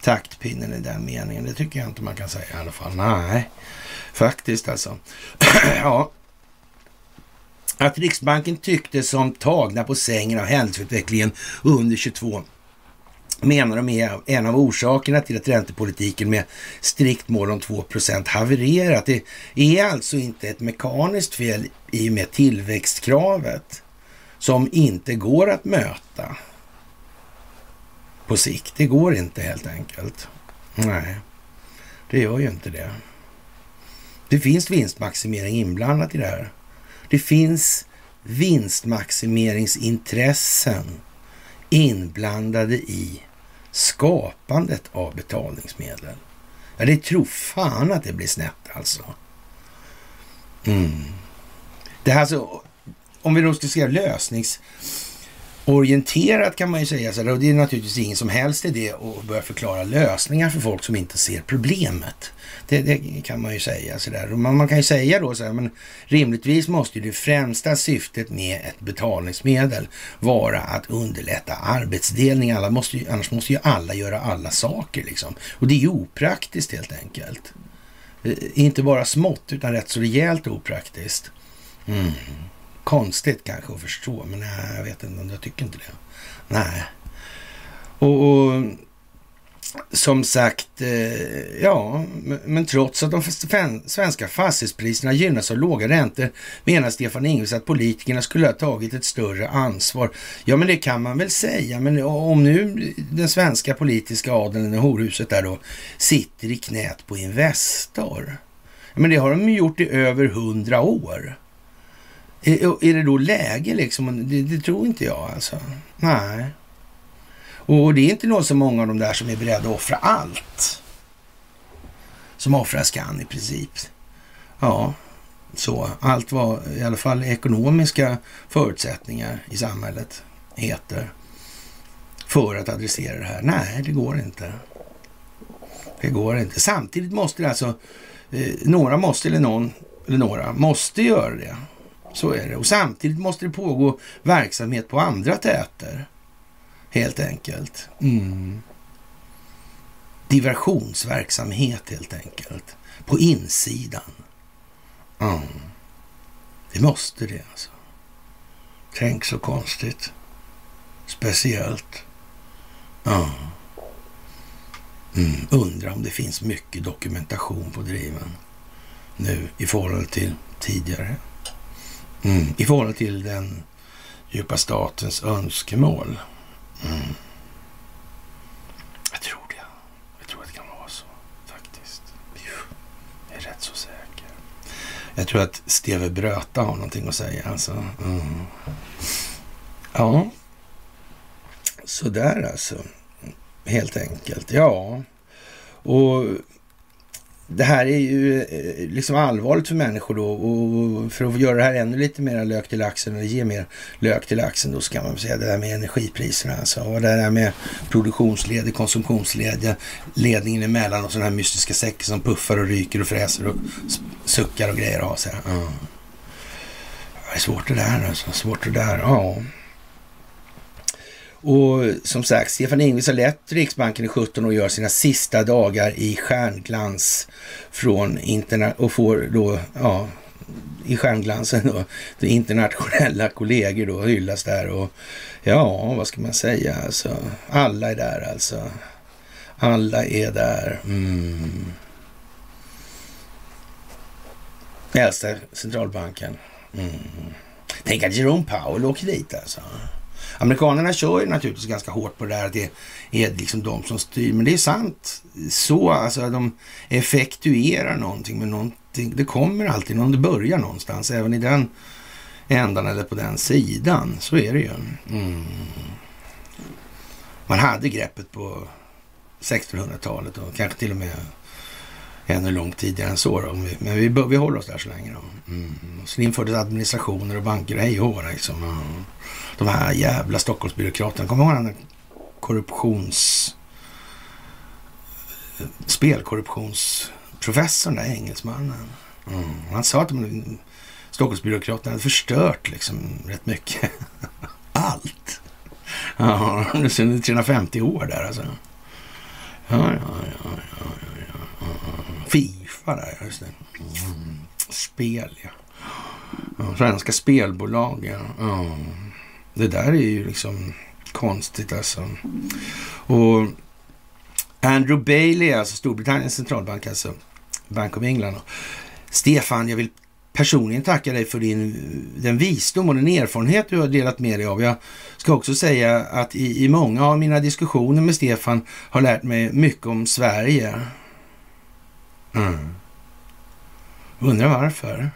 taktpinnen i den meningen. Det tycker jag inte man kan säga i alla fall. Nej, faktiskt alltså. ja. Att Riksbanken tyckte som tagna på sängen av händelseutvecklingen under 22 menar de är en av orsakerna till att räntepolitiken med strikt mål om 2% havererat. Det är alltså inte ett mekaniskt fel i och med tillväxtkravet som inte går att möta på sikt. Det går inte helt enkelt. Nej, det gör ju inte det. Det finns vinstmaximering inblandat i det här. Det finns vinstmaximeringsintressen inblandade i skapandet av betalningsmedel. Ja, det tror fan att det blir snett alltså. Mm. Det här så, om vi då ska skriva lösnings orienterat kan man ju säga så och det är naturligtvis ingen som helst idé att börja förklara lösningar för folk som inte ser problemet. Det, det kan man ju säga sådär. Man, man kan ju säga då så här, men rimligtvis måste ju det främsta syftet med ett betalningsmedel vara att underlätta arbetsdelning. Alla måste ju, annars måste ju alla göra alla saker liksom. Och det är ju opraktiskt helt enkelt. Eh, inte bara smått utan rätt så rejält opraktiskt. Mm konstigt kanske att förstå, men nej, jag vet inte, jag tycker inte det. Nej. Och, och som sagt, eh, ja, men trots att de svenska fastighetspriserna gynnas av låga räntor menar Stefan Ingves att politikerna skulle ha tagit ett större ansvar. Ja, men det kan man väl säga, men om nu den svenska politiska adeln, horhuset där då, sitter i knät på Investor. Men det har de ju gjort i över hundra år. Är, är det då läge liksom? Det, det, tror inte jag alltså. Nej. Och det är inte nog så många av de där som är beredda att offra allt. Som offras kan i princip. Ja, så. Allt vad i alla fall ekonomiska förutsättningar i samhället heter. För att adressera det här. Nej, det går inte. Det går inte. Samtidigt måste det alltså, eh, några måste eller någon, eller några måste göra det. Så är det. Och samtidigt måste det pågå verksamhet på andra täter. Helt enkelt. Mm. Diversionsverksamhet helt enkelt. På insidan. Mm. Det måste det alltså. Tänk så konstigt. Speciellt. Ja. Mm. Undrar om det finns mycket dokumentation på driven nu i förhållande till tidigare mm. i förhållande till den djupa statens önskemål. Mm. Jag tror det. Jag tror att det kan vara så faktiskt. Jag är rätt så säker. Jag tror att Steve Bröta har någonting att säga alltså. Mm. Ja, sådär alltså. Helt enkelt. Ja, och det här är ju eh, liksom allvarligt för människor då och för att göra det här ännu lite mer lök till laxen eller ge mer lök till laxen då ska man säga det där med energipriserna alltså och det där med produktionsled, konsumtionsled, ledningen emellan och sådana här mystiska säckar som puffar och ryker och fräser och suckar och grejer av sig. Ja. Det är svårt det där alltså, svårt det där, ja. Och som sagt, Stefan Ingves har lett Riksbanken i 17 år och gör sina sista dagar i stjärnglans från interna och får då, ja, i stjärnglansen då, de internationella kollegor då hyllas där och ja, vad ska man säga alltså, alla är där alltså. Alla är där. Mm. Äldsta centralbanken. Mm. Tänk att Jerome Powell åker dit alltså. Amerikanerna kör ju naturligtvis ganska hårt på det där att det är liksom de som styr. Men det är sant. Så, alltså de effektuerar någonting med någonting. Det kommer alltid någon, det börjar någonstans. Även i den ändan eller på den sidan. Så är det ju. Mm. Man hade greppet på 1600-talet och kanske till och med ännu långt tidigare än så. Då. Men vi, vi håller oss där så länge. Då. Mm. Sen infördes administrationer och banker och hej och liksom. Mm de här jävla Stockholmsbyråkraterna. Kommer du ihåg den korruptions... Spelkorruptionsprofessorn där, engelsmannen. Mm. Han sa att de, Stockholmsbyråkraterna hade förstört liksom rätt mycket. Allt. Ja, är 350 år där alltså. Ja, ja, ja, ja, ja, ja. Fifa där, just det. Mm. Spel, ja. Svenska spelbolag, ja. ja. Det där är ju liksom konstigt alltså. Och Andrew Bailey, alltså Storbritanniens centralbank, alltså Bank of England. Stefan, jag vill personligen tacka dig för din, den visdom och den erfarenhet du har delat med dig av. Jag ska också säga att i, i många av mina diskussioner med Stefan har lärt mig mycket om Sverige. Mm. Undrar varför?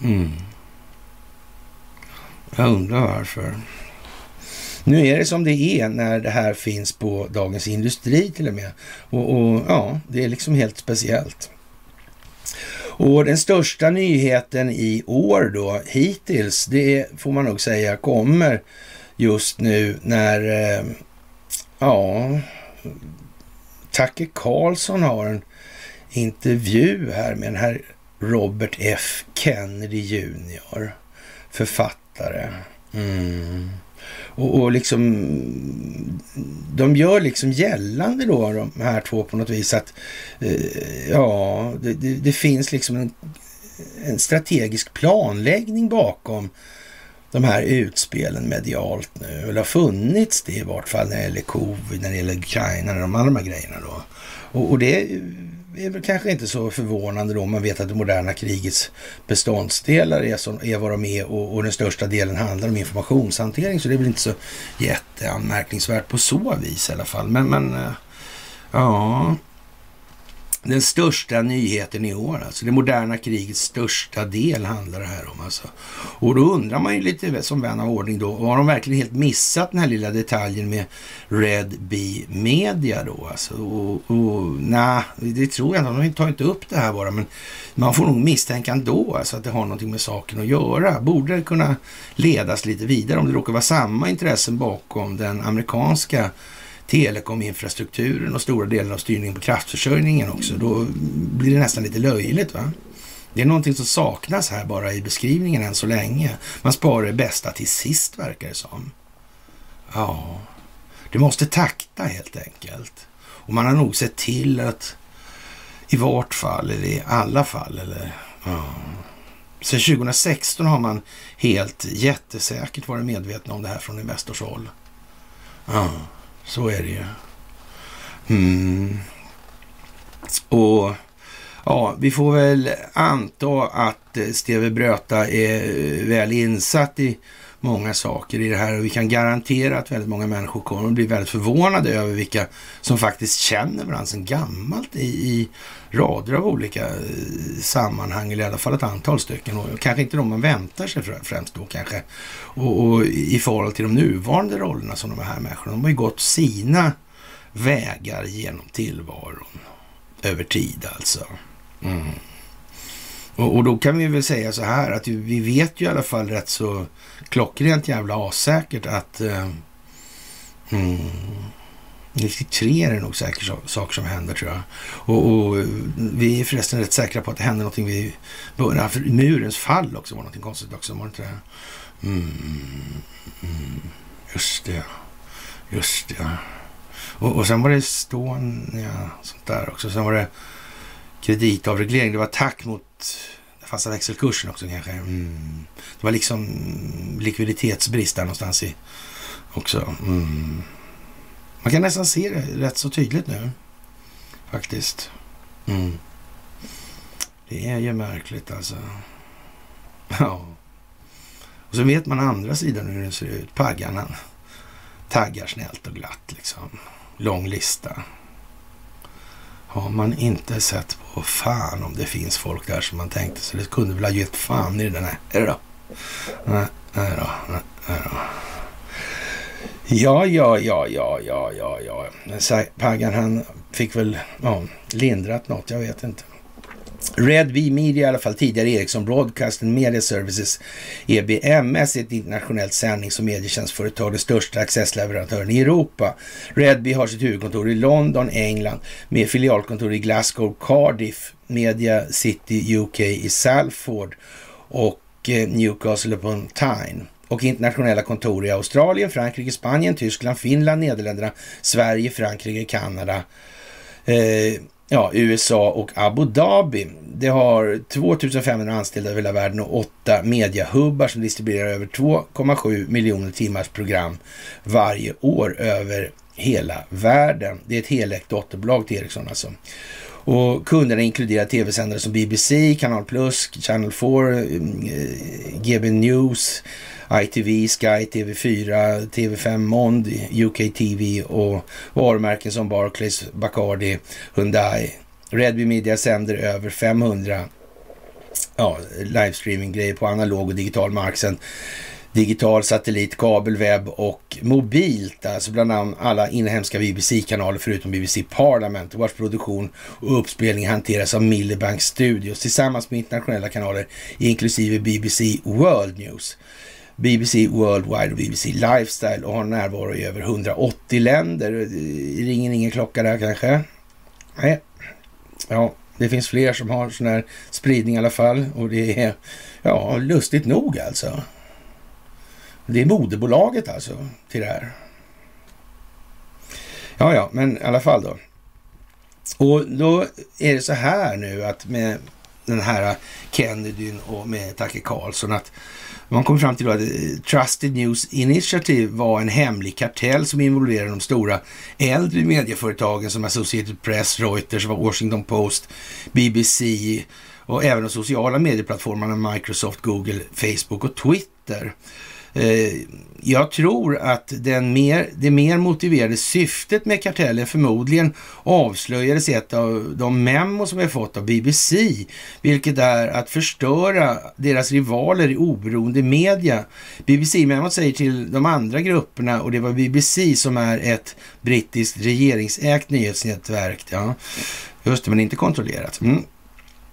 Mm. Jag undrar varför. Nu är det som det är när det här finns på Dagens Industri till och med. Och, och, ja, det är liksom helt speciellt. Och den största nyheten i år då, hittills, det får man nog säga kommer just nu när, eh, ja, Tacke Karlsson har en intervju här med den här Robert F Kennedy Jr. Författare författare. Mm. Och, och liksom, de gör liksom gällande då, de här två på något vis, att eh, ja, det, det, det, finns liksom en, en strategisk planläggning bakom de här utspelen medialt nu. Eller har funnits det i vart fall när det gäller covid, när det gäller Ukraina, de andra grejerna då. Och, och det är väl kanske inte så förvånande då om man vet att det moderna krigets beståndsdelar är, som, är vad de är och, och den största delen handlar om informationshantering. Så det är väl inte så jätteanmärkningsvärt på så vis i alla fall. Men, men eh, ja, den största nyheten i år, alltså det moderna krigets största del handlar det här om. Alltså. Och då undrar man ju lite som vän av ordning då, har de verkligen helt missat den här lilla detaljen med Red Bee Media då? Alltså, och, och, nej, det tror jag inte. De tar inte upp det här bara, men man får nog misstänka ändå alltså, att det har någonting med saken att göra. Borde det kunna ledas lite vidare om det råkar vara samma intressen bakom den amerikanska telekominfrastrukturen och stora delar av styrningen på kraftförsörjningen också. Då blir det nästan lite löjligt. va? Det är någonting som saknas här bara i beskrivningen än så länge. Man sparar det bästa till sist verkar det som. Ja, det måste takta helt enkelt. Och man har nog sett till att i vart fall, eller i alla fall, eller ja. Sen 2016 har man helt jättesäkert varit medvetna om det här från Investors håll. Ja. Så är det ju. Mm. Och ja, vi får väl anta att eh, Steve Bröta är eh, väl insatt i många saker i det här och vi kan garantera att väldigt många människor kommer att bli väldigt förvånade över vilka som faktiskt känner varandra sedan gammalt i, i rader av olika eh, sammanhang, eller i alla fall ett antal stycken. Och kanske inte de man väntar sig främst då kanske. Och, och i förhållande till de nuvarande rollerna som de här människorna, de har ju gått sina vägar genom tillvaron över tid alltså. Mm. Och, och, då kan vi väl säga så här att vi vet ju i alla fall rätt så klockrent jävla assäkert att eh, mm, 93 är det nog säkert saker som händer tror jag. Och, och, vi är förresten rätt säkra på att det hände någonting vid början. För murens fall också var någonting konstigt också. Var det inte det? Mm, mm, just det. Just det. Och, och sen var det Estonia, sånt där också. Sen var det kreditavreglering. Det var attack mot fasta växelkursen också kanske. Mm. Det var liksom likviditetsbrist där någonstans i också. Mm. Man kan nästan se det rätt så tydligt nu. Faktiskt. Mm. Det är ju märkligt alltså. Ja. Och så vet man andra sidan hur det ser ut. Paggarna taggar snällt och glatt liksom. Lång lista. Har man inte sett på fan om det finns folk där som man tänkte så det kunde väl ha gett fan i den här. Är det då? Nej, nej då. Nej, då. Ja, ja, ja, ja, ja, ja, ja. Paggan han fick väl ja, lindrat något, jag vet inte. Red V Media i alla fall, tidigare Ericsson Broadcast and Media Services, EBMS, ett internationellt sändnings och medietjänstföretag, den största accessleverantören i Europa. Redby har sitt huvudkontor i London, England, med filialkontor i Glasgow, Cardiff, Media City UK i Salford och eh, Newcastle upon Tyne och internationella kontor i Australien, Frankrike, Spanien, Tyskland, Finland, Nederländerna, Sverige, Frankrike, Kanada, eh, ja, USA och Abu Dhabi. Det har 2500 anställda över hela världen och åtta mediahubbar som distribuerar över 2,7 miljoner timmars program varje år över hela världen. Det är ett helägt dotterbolag till Ericsson alltså. Och kunderna inkluderar tv-sändare som BBC, Kanal Plus, Channel 4, mm, eh, GB News, ITV, Sky, TV4, TV5 Mond, UK TV och varumärken som Barclays, Bacardi, Hyundai. Redby Media sänder över 500 ja, livestreaming-grejer på analog och digital mark digital satellit, kabel, webb och mobilt. Alltså bland annat alla inhemska BBC-kanaler förutom BBC Parliament vars produktion och uppspelning hanteras av Millibank Studios tillsammans med internationella kanaler inklusive BBC World News. BBC Worldwide och BBC Lifestyle och har närvaro i över 180 länder. Ringer ingen klocka där kanske? Nej. Ja, det finns fler som har sån här spridning i alla fall och det är ja, lustigt nog alltså. Det är moderbolaget alltså till det här. Ja, ja, men i alla fall då. Och då är det så här nu att med den här Kennedyn och med Tacke Karlsson att man kom fram till att eh, Trusted News Initiative var en hemlig kartell som involverade de stora äldre medieföretagen som Associated Press, Reuters, Washington Post, BBC och även de sociala medieplattformarna Microsoft, Google, Facebook och Twitter. Eh, jag tror att den mer, det mer motiverade syftet med kartellen förmodligen avslöjades i ett av de memo som vi har fått av BBC, vilket är att förstöra deras rivaler i oberoende media. BBC-memot säger till de andra grupperna, och det var BBC som är ett brittiskt regeringsägt nyhetsnätverk, ja, just det, men inte kontrollerat. Mm.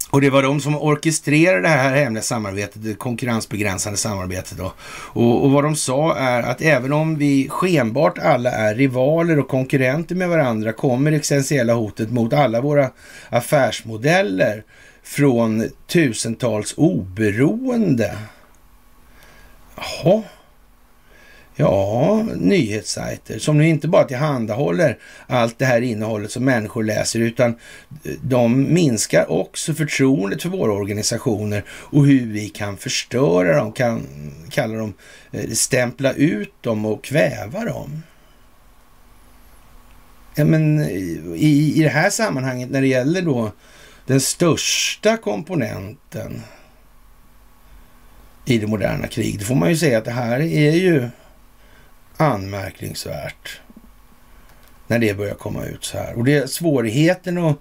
Och det var de som orkestrerade det här hemliga samarbetet, det konkurrensbegränsande samarbetet. Då. Och, och, vad de sa är att även om vi skenbart alla är rivaler och konkurrenter med varandra kommer det existentiella hotet mot alla våra affärsmodeller från tusentals oberoende. Jaha. Ja, nyhetssajter som nu inte bara tillhandahåller allt det här innehållet som människor läser utan de minskar också förtroendet för våra organisationer och hur vi kan förstöra dem, kan kalla dem, eh, stämpla ut dem och kväva dem. Ja, men eh, i, i det här sammanhanget när det gäller då den största komponenten i det moderna kriget. då får man ju säga att det här är ju anmärkningsvärt när det börjar komma ut så här. Och det är svårigheten att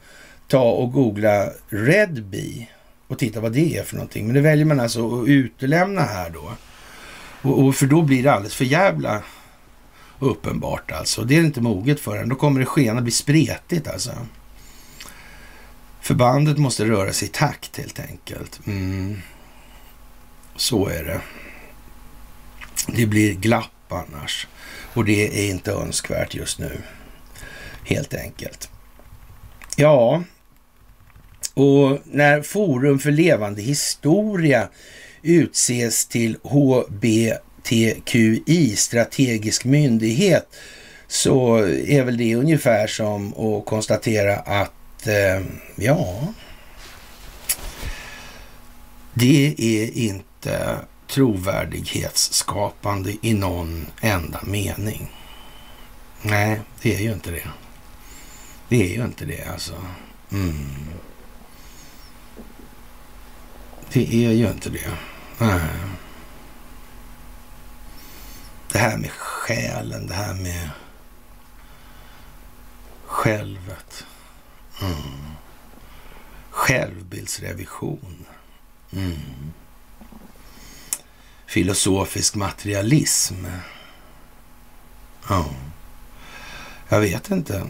ta och googla Redby och titta vad det är för någonting. Men det väljer man alltså att utelämna här då. Och, och, för då blir det alldeles för jävla uppenbart alltså. Det är inte moget för den. Då kommer det skena bli spretigt alltså. Förbandet måste röra sig i takt helt enkelt. Mm. Så är det. Det blir glapp annars. Och det är inte önskvärt just nu. Helt enkelt. Ja, och när Forum för levande historia utses till HBTQI, strategisk myndighet, så är väl det ungefär som att konstatera att, eh, ja, det är inte trovärdighetsskapande i någon enda mening. Nej, det är ju inte det. Det är ju inte det alltså. Mm. Det är ju inte det. Nej. Det här med själen, det här med självet. Mm. Självbildsrevision. Mm. Filosofisk materialism. Ja. Jag vet inte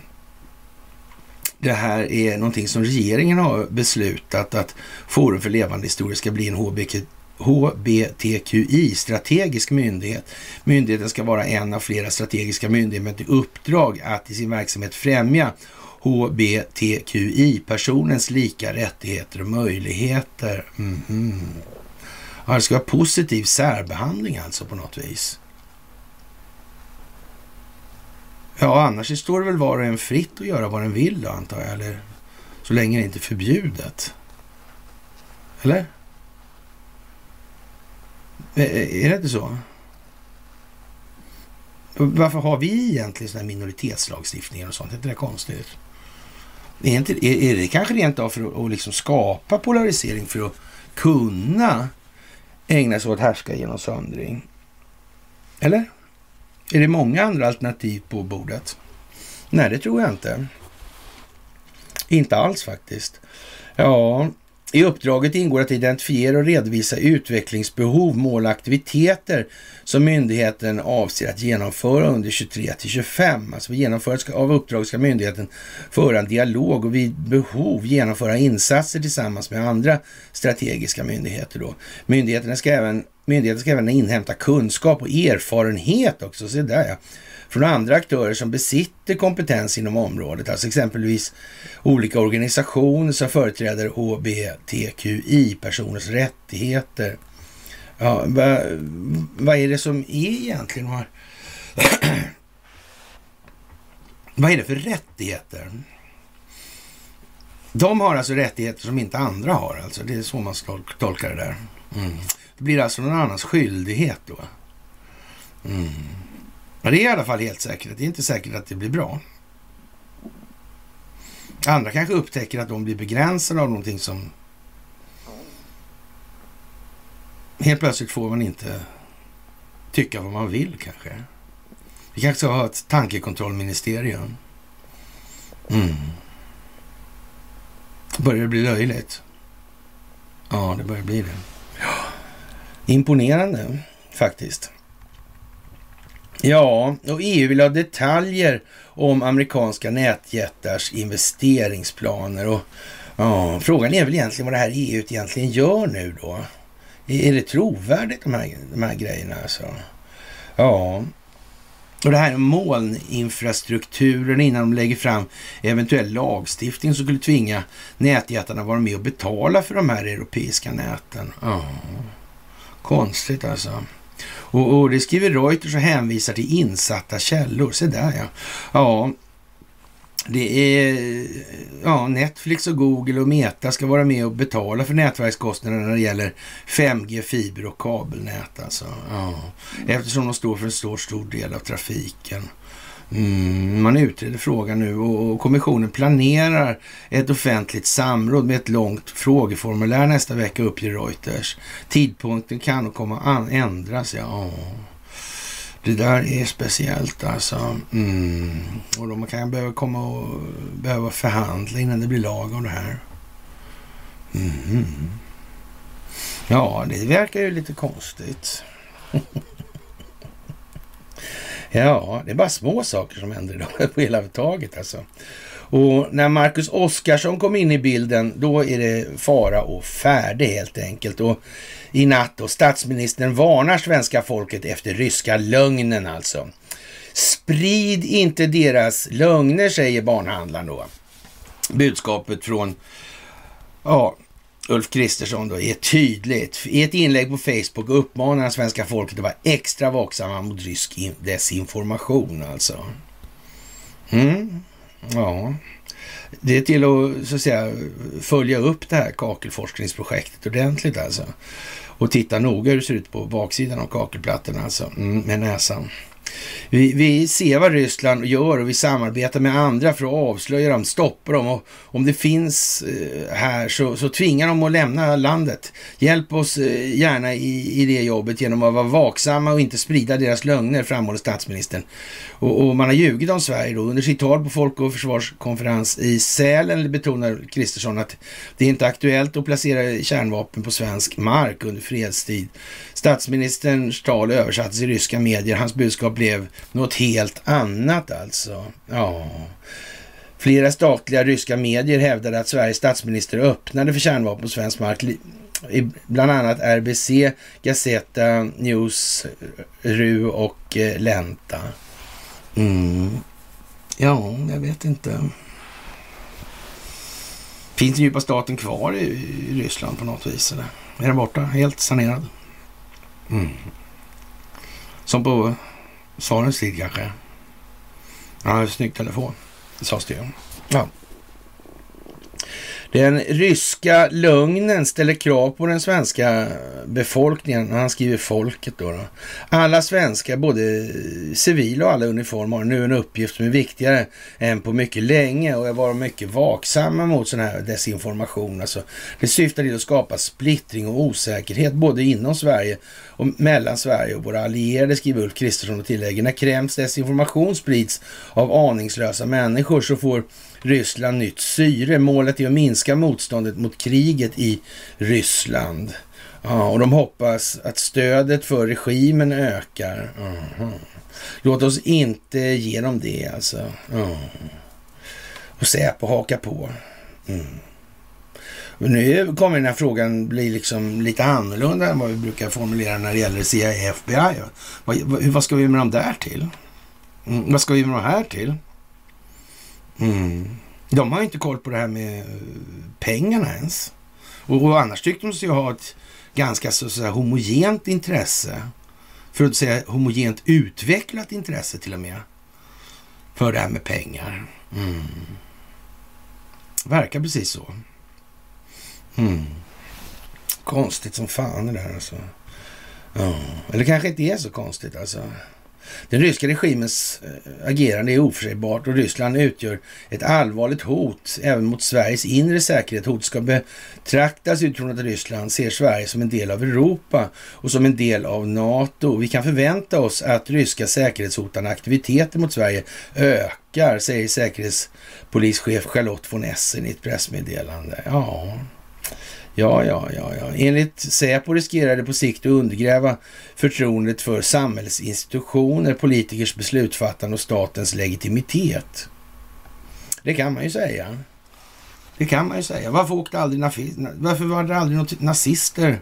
det här är någonting som regeringen har beslutat att Forum för levande historia ska bli en HBQ, HBTQI, strategisk myndighet. Myndigheten ska vara en av flera strategiska myndigheter med ett uppdrag att i sin verksamhet främja HBTQI, personens lika rättigheter och möjligheter. Mm -hmm ja, det ska vara positiv särbehandling alltså på något vis. Ja, annars står det väl var och en fritt att göra vad den vill då, antar jag. Eller så länge det inte är förbjudet. Eller? Är det inte så? Varför har vi egentligen sådana minoritetslagstiftningar och sånt? Är inte det konstigt? Är, inte, är, är det kanske rent av för att, att liksom skapa polarisering för att kunna ägna sig åt härska genom söndring? Eller? Är det många andra alternativ på bordet? Nej, det tror jag inte. Inte alls faktiskt. Ja, i uppdraget ingår att identifiera och redovisa utvecklingsbehov, mål och aktiviteter som myndigheten avser att genomföra under 23 till 25. Alltså vid genomförandet av uppdraget ska myndigheten föra en dialog och vid behov genomföra insatser tillsammans med andra strategiska myndigheter. Då. Myndigheterna ska även, myndigheten ska även inhämta kunskap och erfarenhet också. Se där ja från andra aktörer som besitter kompetens inom området, alltså exempelvis olika organisationer som företräder HBTQI-personers rättigheter. Ja, vad, vad är det som är egentligen vad är det för rättigheter? De har alltså rättigheter som inte andra har, alltså. Det är så man ska tolka det där. Mm. Det blir alltså någon annans skyldighet då. Mm. Men det är i alla fall helt säkert. Det är inte säkert att det blir bra. Andra kanske upptäcker att de blir begränsade av någonting som... Helt plötsligt får man inte tycka vad man vill kanske. Vi kanske ska ha ett tankekontrollministerium. Mm. Börjar det bli löjligt? Ja, det börjar bli det. Imponerande faktiskt. Ja, och EU vill ha detaljer om amerikanska nätjättars investeringsplaner. Och ja, Frågan är väl egentligen vad det här EU egentligen gör nu då. Är det trovärdigt de här, de här grejerna alltså? Ja, och det här molninfrastrukturen innan de lägger fram eventuell lagstiftning som skulle tvinga nätjättarna vara med och betala för de här europeiska näten. Ja, konstigt alltså. Och, och det skriver Reuters och hänvisar till insatta källor. Se där ja. Ja, det är ja, Netflix och Google och Meta ska vara med och betala för nätverkskostnaderna när det gäller 5G, fiber och kabelnät. Alltså. Ja. Eftersom de står för en stor, stor del av trafiken. Mm, man utreder frågan nu och kommissionen planerar ett offentligt samråd med ett långt frågeformulär nästa vecka uppger Reuters. Tidpunkten kan komma att ändras, ja. Det där är speciellt alltså. Mm. Och de kan behöva komma och behöva förhandla innan det blir lag av det här. Mm. Ja, det verkar ju lite konstigt. ja, det är bara små saker som händer idag på hela taget alltså. Och när Marcus Oskarsson kom in i bilden, då är det fara och färde helt enkelt. Och i natt då, statsministern varnar svenska folket efter ryska lögnen alltså. Sprid inte deras lögner, säger barnhandlaren då. Budskapet från ja, Ulf Kristersson då är tydligt. I ett inlägg på Facebook uppmanar han svenska folket att vara extra vaksamma mot rysk desinformation alltså. Mm. Ja, det är till att, så att säga, följa upp det här kakelforskningsprojektet ordentligt alltså. Och titta noga hur det ser ut på baksidan av kakelplattorna alltså, mm, med näsan. Vi, vi, ser vad Ryssland gör och vi samarbetar med andra för att avslöja dem, stoppa dem och om det finns eh, här så, så tvingar de att lämna landet. Hjälp oss eh, gärna i, i det jobbet genom att vara vaksamma och inte sprida deras lögner, framhåller statsministern. Och, och man har ljugit om Sverige då. Under sitt tal på Folk och försvarskonferens i Sälen betonar Kristersson att det är inte aktuellt att placera kärnvapen på svensk mark under fredstid. Statsministerns tal översattes i ryska medier. Hans budskap blev något helt annat alltså. Ja. Flera statliga ryska medier hävdade att Sveriges statsminister öppnade för kärnvapen på svensk mark. Bland annat RBC, Gazeta, News, RU och eh, Lenta. Mm. Ja, jag vet inte. Finns djupa staten kvar i, i Ryssland på något vis? Eller? Är den borta? Helt sanerad? Mm. Som på Sarens tid kanske? Ja, snygg telefon. Det sades det ju. Ja. Den ryska lögnen ställer krav på den svenska befolkningen. Han skriver folket då, då. Alla svenskar, både civila och alla uniform, har nu en uppgift som är viktigare än på mycket länge och jag var mycket vaksamma mot sån här desinformation. Alltså, det syftar till att skapa splittring och osäkerhet både inom Sverige och mellan Sverige och våra allierade, skriver Ulf Kristersson och tillägger. När Kremls desinformation sprids av aningslösa människor så får Ryssland nytt syre. Målet är att minska motståndet mot kriget i Ryssland. Ja, och de hoppas att stödet för regimen ökar. Mm. Låt oss inte ge dem det alltså. Mm. Och Säpo haka på. Mm. Nu kommer den här frågan bli liksom lite annorlunda än vad vi brukar formulera när det gäller CIA FBI. Vad, vad ska vi med dem där till? Mm, vad ska vi med dem här till? Mm. De har inte koll på det här med eh, pengarna ens. Och, och annars tyckte de sig ha ett ganska så, så homogent intresse. För att säga homogent utvecklat intresse till och med. För det här med pengar. Mm. Verkar precis så. Mm. Konstigt som fan det där alltså. Ja. Eller kanske inte är så konstigt alltså. Den ryska regimens eh, agerande är oförutsägbart och Ryssland utgör ett allvarligt hot även mot Sveriges inre säkerhet. Hot ska betraktas utifrån att Ryssland ser Sverige som en del av Europa och som en del av NATO. Vi kan förvänta oss att ryska säkerhetshotande aktiviteter mot Sverige ökar, säger säkerhetspolischef Charlotte von Essen i ett pressmeddelande. Ja, Ja, ja, ja, ja. Enligt Säpo riskerar det på sikt att undergräva förtroendet för samhällsinstitutioner, politikers beslutsfattande och statens legitimitet. Det kan man ju säga. Det kan man ju säga. Varför, åkte aldrig Varför var det aldrig nazister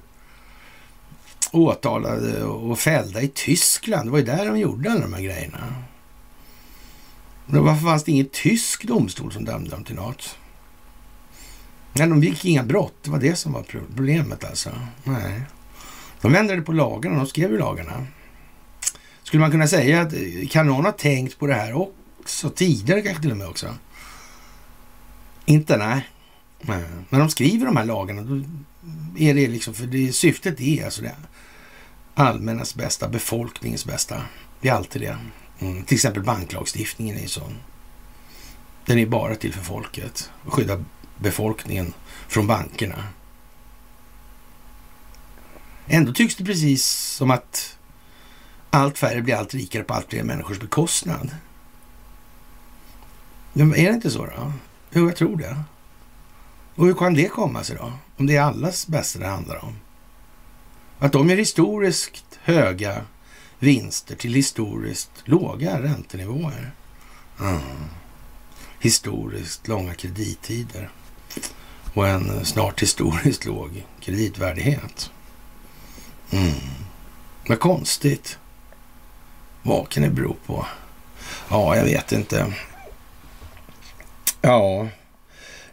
åtalade och fällda i Tyskland? Det var ju där de gjorde alla de här grejerna. Varför fanns det ingen tysk domstol som dömde dem till något? Nej, de gick inga brott. Det var det som var problemet alltså. Nej. De ändrade på lagarna. De skrev ju lagarna. Skulle man kunna säga att eh, kan någon ha tänkt på det här också tidigare kanske till och med också? Inte nej. nej. När de skriver de här lagarna då är det liksom, för det, syftet är alltså det allmännas bästa, befolkningens bästa. Det är alltid det. Mm. Till exempel banklagstiftningen är ju sån. Den är bara till för folket och befolkningen från bankerna. Ändå tycks det precis som att allt färre blir allt rikare på allt fler människors bekostnad. Men är det inte så då? Jo, jag tror det. Och hur kan det komma sig då? Om det är allas bästa det handlar om. Att de gör historiskt höga vinster till historiskt låga räntenivåer. Mm. Historiskt långa kredittider och en snart historiskt låg kreditvärdighet. Mm. Vad konstigt. Vad kan det bero på? Ja, jag vet inte. Ja,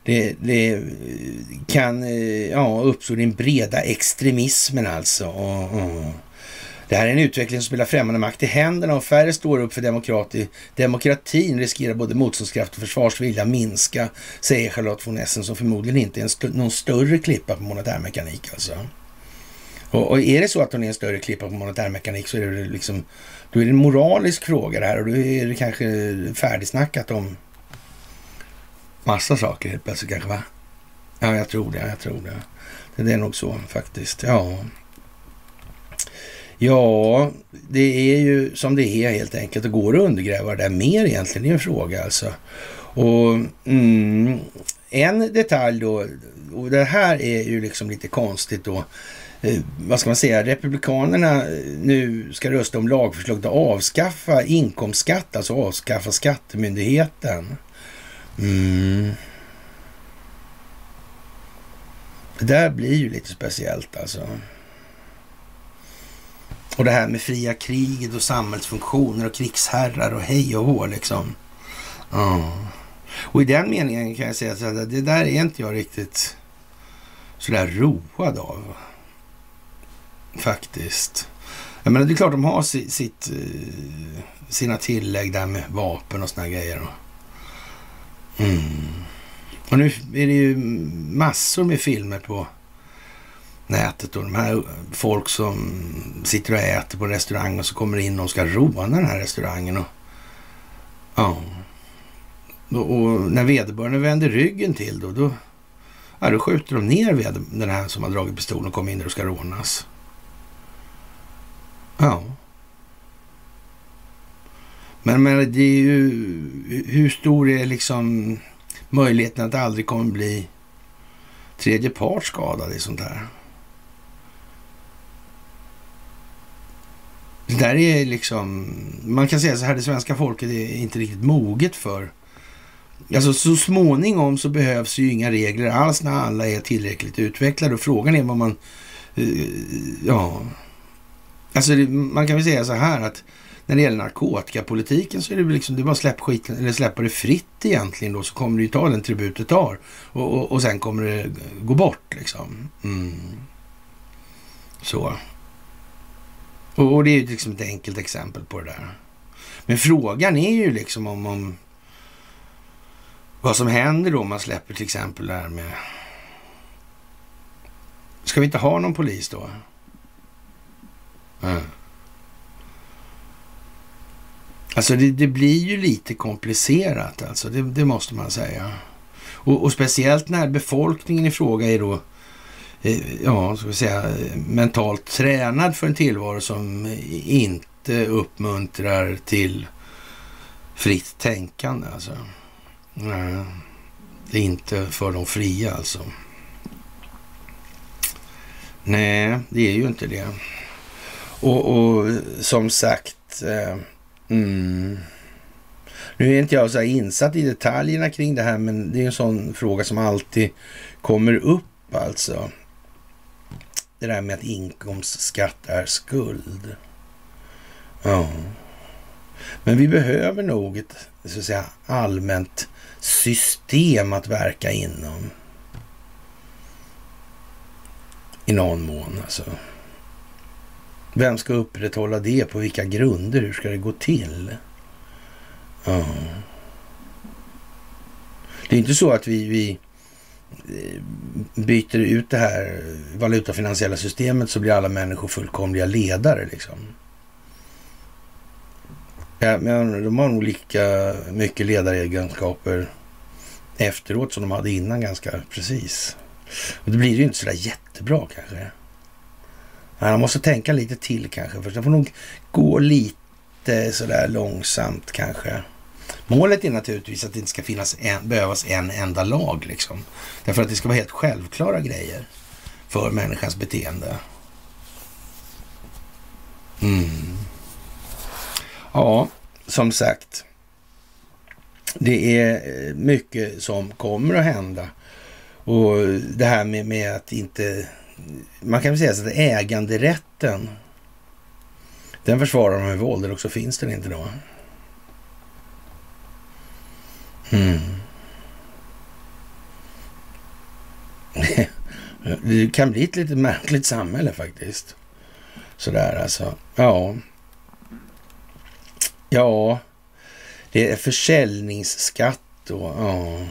det, det kan eh, ja, uppstå den breda extremismen alltså. Och, och. Det här är en utveckling som spelar främmande makt i händerna och färre står upp för demokrati. Demokratin riskerar både motståndskraft och försvarsvilja minska, säger Charlotte von Essen som förmodligen inte är st någon större klippa på monetärmekanik alltså. Och, och, är det så att hon är en större klippa på monetärmekanik så är det liksom, då är det en moralisk fråga det här och då är det kanske färdigsnackat om massa saker helt plötsligt kanske va? Ja, jag tror det, jag tror det. Det är nog så faktiskt, ja. Ja, det är ju som det är helt enkelt. Det går att undergräva det där mer egentligen. Det är en fråga alltså. Och mm, en detalj då, och det här är ju liksom lite konstigt då. Eh, vad ska man säga, Republikanerna eh, nu ska rösta om lagförslag att avskaffa inkomstskatt, alltså avskaffa skattemyndigheten. Mm. Det där blir ju lite speciellt alltså. Och det här med fria kriget och samhällsfunktioner och krigsherrar och hej och hå liksom. Ja. Och i den meningen kan jag säga att det där är inte jag riktigt sådär road av. Faktiskt. Jag menar, det är klart de har sitt, eh, sina tillägg där med vapen och såna grejer. Mm. Och nu är det ju massor med filmer på nätet och de här folk som sitter och äter på restaurang och så kommer in och ska råna den här restaurangen. Och, ja. Och, när vederbörande vänder ryggen till då, då, ja, då skjuter de ner den här som har dragit pistolen och kommer in där och ska rånas. Ja. Men, men det är ju, hur stor är liksom möjligheten att det aldrig kommer bli tredje part skadad i sånt här? Det där är liksom, man kan säga så här, det svenska folket är inte riktigt moget för Alltså så småningom så behövs ju inga regler alls när alla är tillräckligt utvecklade och frågan är vad man, uh, ja, alltså det, man kan väl säga så här att när det gäller narkotikapolitiken så är det liksom, det är bara släpp skiten, eller släppa det fritt egentligen då så kommer det ju ta den tribut det tar och, och, och sen kommer det gå bort liksom. Mm. Så. Och, och det är ju liksom ett enkelt exempel på det där. Men frågan är ju liksom om, om vad som händer då om man släpper till exempel det här med... Ska vi inte ha någon polis då? Mm. Alltså det, det, blir ju lite komplicerat alltså, det, det måste man säga. Och, och, speciellt när befolkningen i fråga är då Eh, ja, ska vi säga, eh, mentalt tränad för en tillvaro som eh, inte uppmuntrar till fritt tänkande. Alltså. Nej, det är inte för de fria alltså. Nej, det är ju inte det. Och, och som sagt, eh, mm, nu är inte jag så insatt i detaljerna kring det här, men det är en sån fråga som alltid kommer upp alltså det där med att inkomstskatt är skuld. Ja. Men vi behöver nog ett så att säga, allmänt system att verka inom. I någon mån alltså. Vem ska upprätthålla det? På vilka grunder? Hur ska det gå till? Ja. Det är inte så att vi, vi Eh, byter ut det här valutafinansiella systemet så blir alla människor fullkomliga ledare. Liksom. Ja, men de har nog lika mycket ledaregenskaper efteråt som de hade innan ganska precis. Och då blir det ju inte sådär jättebra kanske. Man måste tänka lite till kanske. För det får nog gå lite sådär långsamt kanske. Målet är naturligtvis att det inte ska finnas en, behövas en enda lag liksom. Därför att det ska vara helt självklara grejer för människans beteende. Mm. Ja, som sagt. Det är eh, mycket som kommer att hända. Och det här med, med att inte... Man kan väl säga så att äganderätten, den försvarar de med våld, eller också finns den inte då. Mm. Det kan bli ett lite märkligt samhälle faktiskt. Sådär alltså. Ja. Ja. Det är försäljningsskatt då. Ja.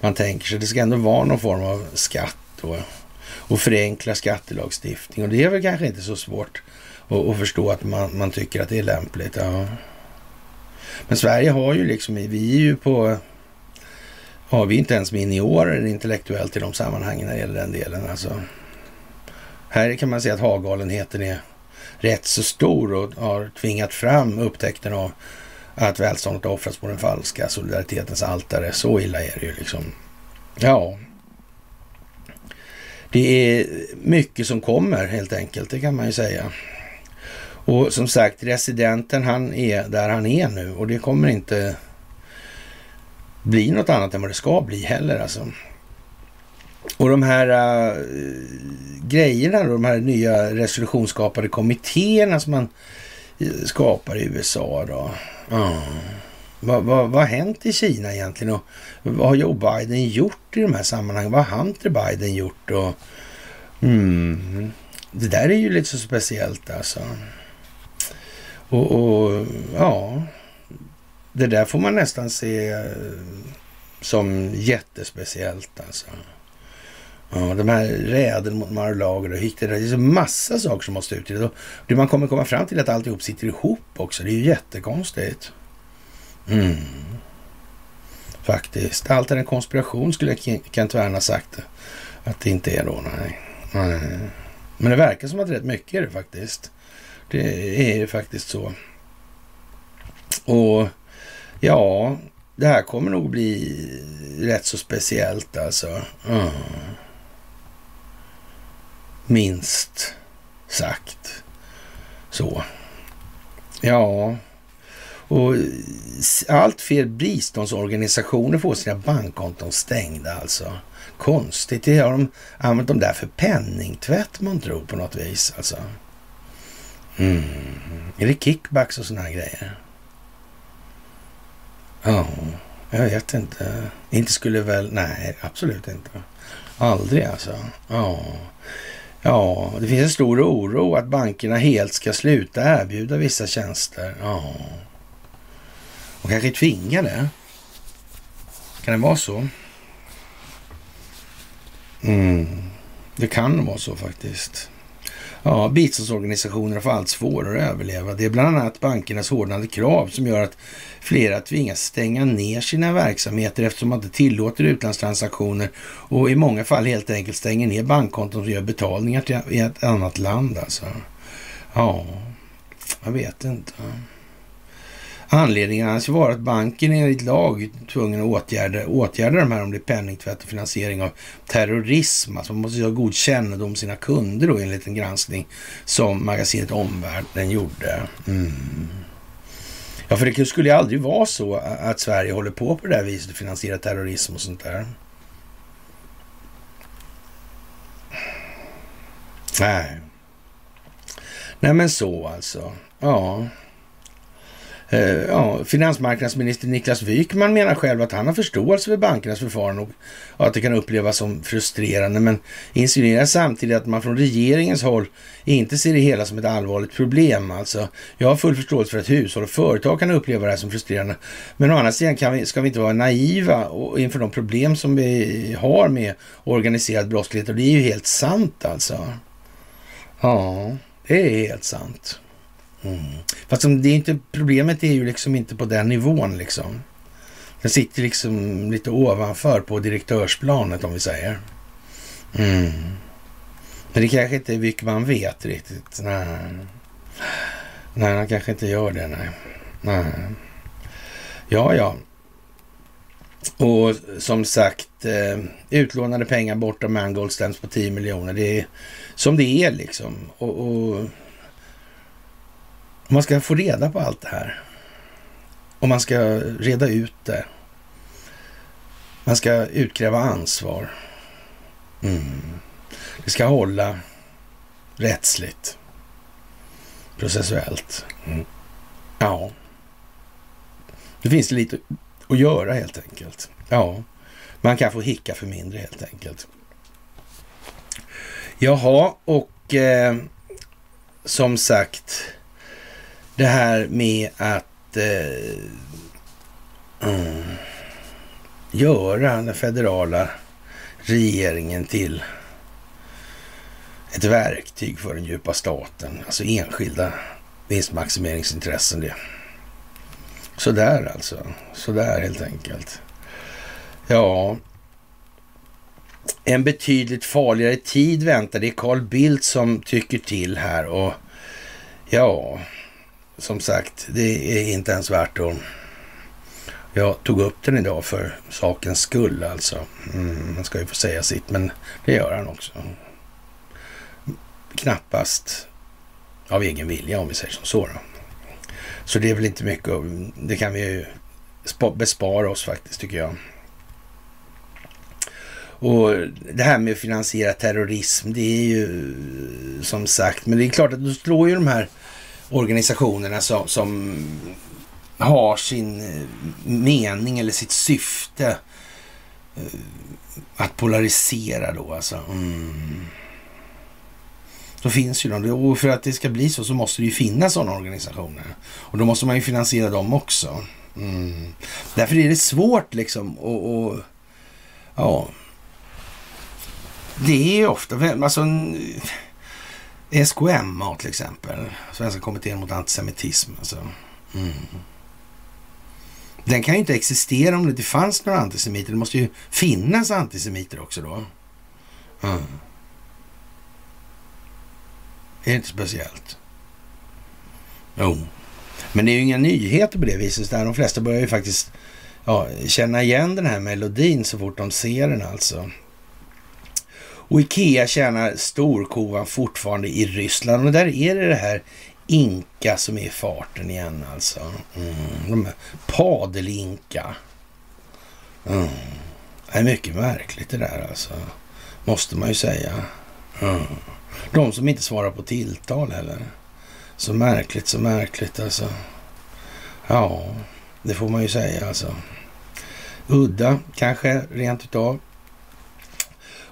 Man tänker sig det ska ändå vara någon form av skatt då. Och förenkla skattelagstiftning. Och det är väl kanske inte så svårt att, att förstå att man, man tycker att det är lämpligt. Ja. Men Sverige har ju liksom, vi är ju på, har vi inte ens miniorer intellektuellt i de sammanhangen när det gäller den delen. Alltså, här kan man säga att hagalenheten är rätt så stor och har tvingat fram upptäckten av att välståndet har offrats på den falska solidaritetens altare. Så illa är det ju liksom. Ja. Det är mycket som kommer helt enkelt, det kan man ju säga. Och som sagt, residenten han är där han är nu och det kommer inte bli något annat än vad det ska bli heller alltså. Och de här äh, grejerna då, de här nya resolutionsskapade kommittéerna som man eh, skapar i USA då. Mm. Vad, vad, vad har hänt i Kina egentligen och vad har Joe Biden gjort i de här sammanhangen? Vad har Hunter Biden gjort? Och, mm, det där är ju lite så speciellt alltså. Och, och, ja, det där får man nästan se eh, som jättespeciellt alltså. Ja, de här räden mot Mar-a-Lago och Hick, det är så massa saker som måste utredas. Det man kommer komma fram till att alltihop sitter ihop också. Det är ju jättekonstigt. Mm. Faktiskt. Allt är en konspiration skulle Kent Wern ha sagt. Eh, att det inte är då, nej. nej. Men det verkar som att rätt mycket är det faktiskt. Det är faktiskt så. Och ja, det här kommer nog bli rätt så speciellt alltså. Mm. Minst sagt. Så. Ja. Och allt fler biståndsorganisationer får sina bankkonton stängda alltså. Konstigt. Det har de använt dem där för penningtvätt man tror på något vis alltså. Mm. Är det kickbacks och sådana här grejer? Ja, jag vet inte. Inte skulle väl... Nej, absolut inte. Aldrig alltså. Ja. Ja, det finns en stor oro att bankerna helt ska sluta erbjuda vissa tjänster. Ja. Och kanske tvinga det. Kan det vara så? Mm. Det kan vara så faktiskt. Ja, biståndsorganisationer får allt svårare att överleva. Det är bland annat bankernas hårdnande krav som gör att flera tvingas stänga ner sina verksamheter eftersom man inte tillåter utlandstransaktioner och i många fall helt enkelt stänger ner bankkonton och gör betalningar till ett annat land. Alltså. Ja, jag vet inte. Anledningen anses vara att banken enligt lag är tvungen att åtgärda, åtgärda de här om det är penningtvätt och finansiering av terrorism. Alltså man måste ha god kännedom om sina kunder då enligt en granskning som magasinet Omvärlden gjorde. Mm. Ja, för det skulle ju aldrig vara så att Sverige håller på på det där viset och finansierar terrorism och sånt där. Nej. Nej men så alltså. Ja. Eh, ja, finansmarknadsminister Niklas Wykman menar själv att han har förståelse för bankernas förfarande och att det kan upplevas som frustrerande, men insinuerar samtidigt att man från regeringens håll inte ser det hela som ett allvarligt problem. Alltså, jag har full förståelse för att hushåll och företag kan uppleva det här som frustrerande, men å andra sidan kan vi, ska vi inte vara naiva inför de problem som vi har med organiserad brottslighet och det är ju helt sant alltså. Ja, det är helt sant. Mm. Fast det är inte, problemet är ju liksom inte på den nivån liksom. Den sitter liksom lite ovanför på direktörsplanet om vi säger. Mm. Men det kanske inte är mycket man vet riktigt. Nej. Nej, han kanske inte gör det. Nej. nej. Ja, ja. Och som sagt, eh, utlånade pengar borta Mangold stäms på 10 miljoner. Det är som det är liksom. Och, och om man ska få reda på allt det här. Om man ska reda ut det. Man ska utkräva ansvar. Mm. Det ska hålla rättsligt. Processuellt. Mm. Ja. Det finns det lite att göra helt enkelt. Ja, man kan få hicka för mindre helt enkelt. Jaha, och eh, som sagt, det här med att eh, mm, göra den federala regeringen till ett verktyg för den djupa staten, alltså enskilda vinstmaximeringsintressen. Det. Sådär alltså. Sådär helt enkelt. Ja, en betydligt farligare tid väntar. Det är Carl Bildt som tycker till här och ja, som sagt, det är inte ens värt att... Jag tog upp den idag för sakens skull alltså. Mm, man ska ju få säga sitt, men det gör han också. Knappast av egen vilja om vi säger som så. Då. Så det är väl inte mycket, det kan vi ju bespara oss faktiskt tycker jag. Och det här med att finansiera terrorism, det är ju som sagt, men det är klart att då slår ju de här organisationerna som, som har sin eh, mening eller sitt syfte eh, att polarisera då alltså. Mm. Då finns ju de. Och för att det ska bli så så måste det ju finnas sådana organisationer. Och då måste man ju finansiera dem också. Mm. Därför är det svårt liksom att... Ja. Det är ofta... Alltså, SKMA till exempel. Svenska kommittén mot antisemitism. Alltså. Mm. Den kan ju inte existera om det inte fanns några antisemiter. Det måste ju finnas antisemiter också då. Mm. Är det inte speciellt? Jo. Men det är ju inga nyheter på det viset. Där de flesta börjar ju faktiskt ja, känna igen den här melodin så fort de ser den alltså. Och Ikea tjänar storkovan fortfarande i Ryssland. Och där är det det här Inka som är i farten igen alltså. Mm, de Padel-Inka. Mm. Det är mycket märkligt det där alltså. Måste man ju säga. Mm. De som inte svarar på tilltal heller. Så märkligt, så märkligt alltså. Ja, det får man ju säga alltså. Udda kanske rent utav.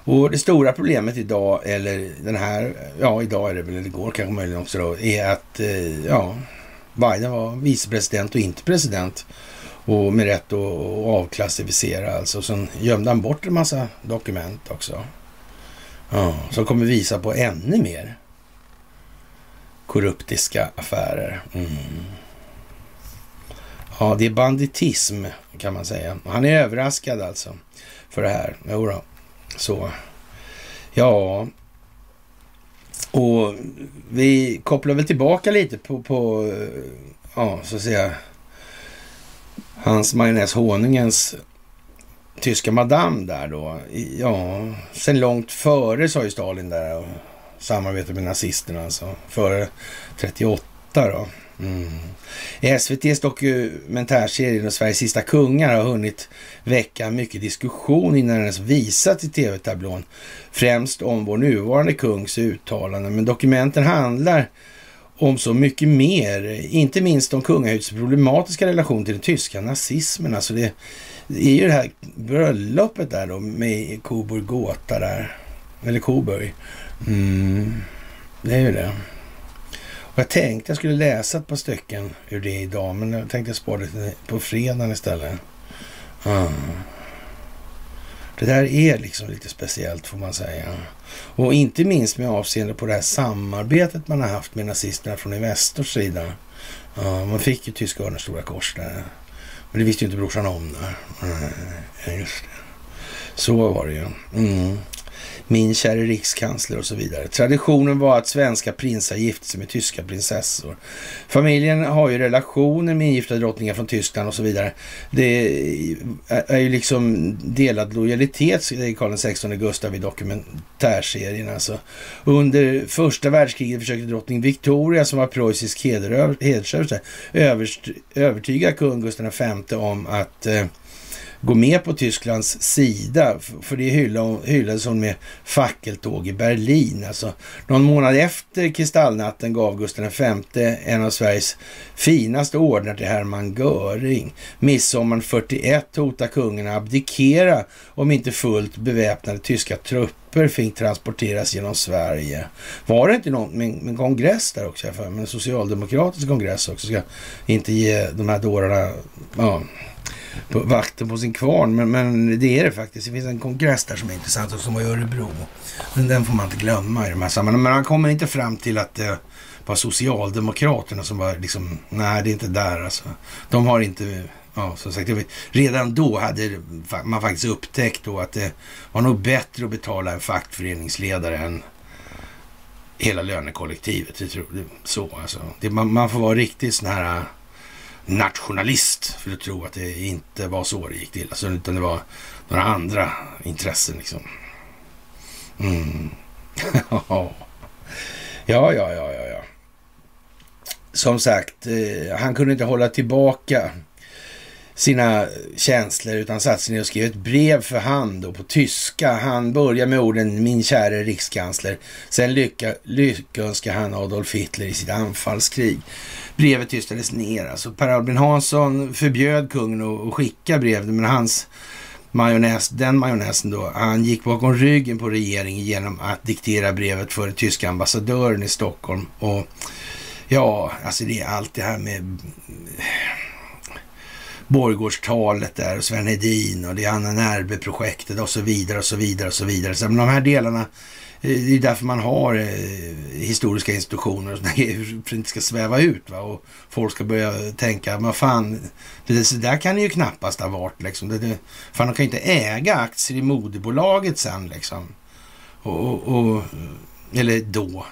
Och det stora problemet idag, eller den här, ja idag är det väl, eller igår kanske möjligen också då, är att eh, ja, Biden var vicepresident och inte president. Och med rätt att avklassificera alltså. Sen gömde han bort en massa dokument också. Ja, som kommer visa på ännu mer korruptiska affärer. Mm. Ja, det är banditism kan man säga. Han är överraskad alltså för det här. Jo då. Så. Ja. Och vi kopplar väl tillbaka lite på, på ja, så att säga, hans majonnäs honungens tyska madame där då. Ja, sen långt före sa ju Stalin där och samarbetade med nazisterna alltså. Före 38 då. Mm. SVTs dokumentärserie Sveriges sista kungar har hunnit väcka mycket diskussion innan den ens visats i tv-tablån. Främst om vår nuvarande kungs uttalanden. Men dokumenten handlar om så mycket mer. Inte minst om kungahusets problematiska relation till den tyska nazismen. Alltså det, det är ju det här bröllopet där då med Coburg Gåta där. Eller Coburg. Mm, det är ju det. Och jag tänkte jag skulle läsa ett par stycken ur det idag, men jag tänkte spara det på fredagen istället. Mm. Det där är liksom lite speciellt får man säga. Och inte minst med avseende på det här samarbetet man har haft med nazisterna från Investors sida. Ja, man fick ju tyska ordens stora kors där. Men det visste ju inte brorsan om där. Nej, just det. Så var det ju. Mm min käre rikskansler och så vidare. Traditionen var att svenska prinsar gifte sig med tyska prinsessor. Familjen har ju relationer med ingifta drottningar från Tyskland och så vidare. Det är ju liksom delad lojalitet, säger Karl XVI Gustav i dokumentärserien. Alltså. Under första världskriget försökte drottning Victoria, som var preussisk hedersöverste, övertyga kung Gustav V om att eh, gå med på Tysklands sida. För det hyllades hon med fackeltåg i Berlin. Alltså, någon månad efter kristallnatten gav Gustav V en av Sveriges finaste ordnar till Hermann Göring. Midsommaren 41 hotade kungen att abdikera om inte fullt beväpnade tyska trupper fick transporteras genom Sverige. Var det inte någon med en kongress där också? För en socialdemokratisk kongress också. Ska inte ge de här dårarna ja, på vakten på sin kvarn. Men, men det är det faktiskt. Det finns en kongress där som är intressant och som var i Örebro. Men den får man inte glömma i de här sammanhangen. Men han kommer inte fram till att det var Socialdemokraterna som var liksom, nej det är inte där alltså. De har inte, ja som sagt, redan då hade man faktiskt upptäckt då att det var nog bättre att betala en fackföreningsledare än hela lönekollektivet. Det tror, så alltså. Det, man, man får vara riktigt sån här nationalist för att tro att det inte var så det gick till. Alltså, utan det var några andra intressen liksom. Mm. ja, ja, ja, ja, ja. Som sagt, eh, han kunde inte hålla tillbaka sina känslor utan satte sig ner och skrev ett brev för hand då, på tyska. Han börjar med orden min käre rikskansler. Sen lycka, lyckönskar han Adolf Hitler i sitt anfallskrig. Brevet tystades ner. Alltså Per Albin Hansson förbjöd kungen att skicka brev, men hans majonnäs, den majonnäsen då, han gick bakom ryggen på regeringen genom att diktera brevet för den tyska ambassadören i Stockholm. Och ja, alltså det är allt det här med Borgårdstalet där och Sven Hedin och det är Anna Närbe-projektet och så vidare och så vidare och så vidare. Så de här delarna, eh, det är därför man har eh, historiska institutioner och sådär, för att det inte ska sväva ut va? och folk ska börja tänka, men fan, det där kan det ju knappast ha varit liksom. Det, det, fan, de kan ju inte äga aktier i moderbolaget sen liksom. Och, och, och eller då.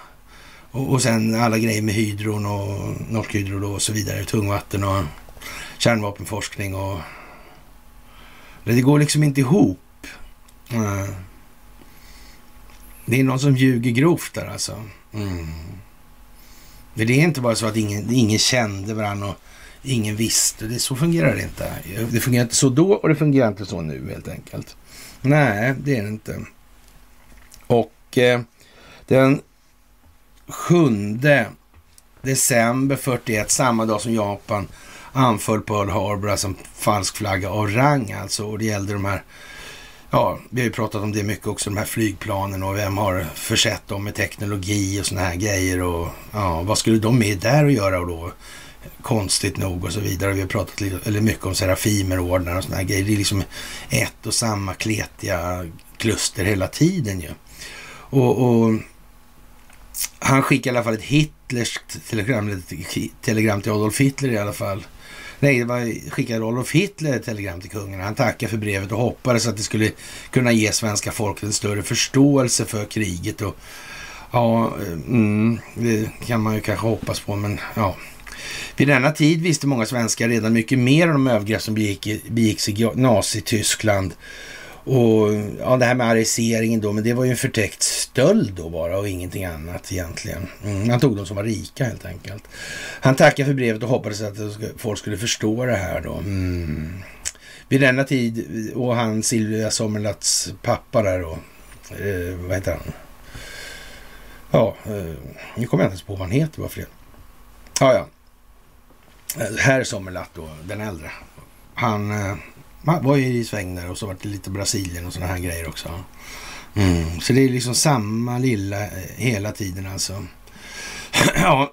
Och, och sen alla grejer med hydron och Norsk Hydro och så vidare, tungvatten och kärnvapenforskning och... Det går liksom inte ihop. Det är någon som ljuger grovt där alltså. Mm. det är inte bara så att ingen, ingen kände varandra och ingen visste. Det, så fungerar det inte. Det fungerar inte så då och det fungerar inte så nu helt enkelt. Nej, det är det inte. Och eh, den 7 december 41, samma dag som Japan anföll Pearl Harbor, alltså en falsk flagga av rang alltså. Och det gällde de här, ja, vi har ju pratat om det mycket också, de här flygplanen och vem har försett dem med teknologi och sådana här grejer och ja, vad skulle de med där att göra och då? Konstigt nog och så vidare. Vi har pratat eller mycket om Serafimerordnar och sådana här grejer. Det är liksom ett och samma kletiga kluster hela tiden ju. Och, och han skickade i alla fall ett Hitlers telegram, telegram till Adolf Hitler i alla fall. Nej, det var skickade Adolf Hitler ett telegram till kungen. Han tackade för brevet och hoppades att det skulle kunna ge svenska folket en större förståelse för kriget. Och, ja, eh, mm, det kan man ju kanske hoppas på, men ja. Vid denna tid visste många svenskar redan mycket mer om de övergrepp som begicks i Nazityskland och ja, det här med ariseringen då, men det var ju en förtäckt stöld då bara och ingenting annat egentligen. Mm, han tog de som var rika helt enkelt. Han tackade för brevet och hoppades att folk skulle förstå det här då. Mm. Vid denna tid, och han Silvia Sommerlatts pappa där då, eh, vad heter han? Ja, eh, nu kommer jag inte ens på vad han heter bara för Ja, ja. Herr Sommerlatt då, den äldre. Han eh, man var ju i sväng där och så var det lite Brasilien och sådana här grejer också. Mm. Så det är liksom samma lilla eh, hela tiden alltså. ja,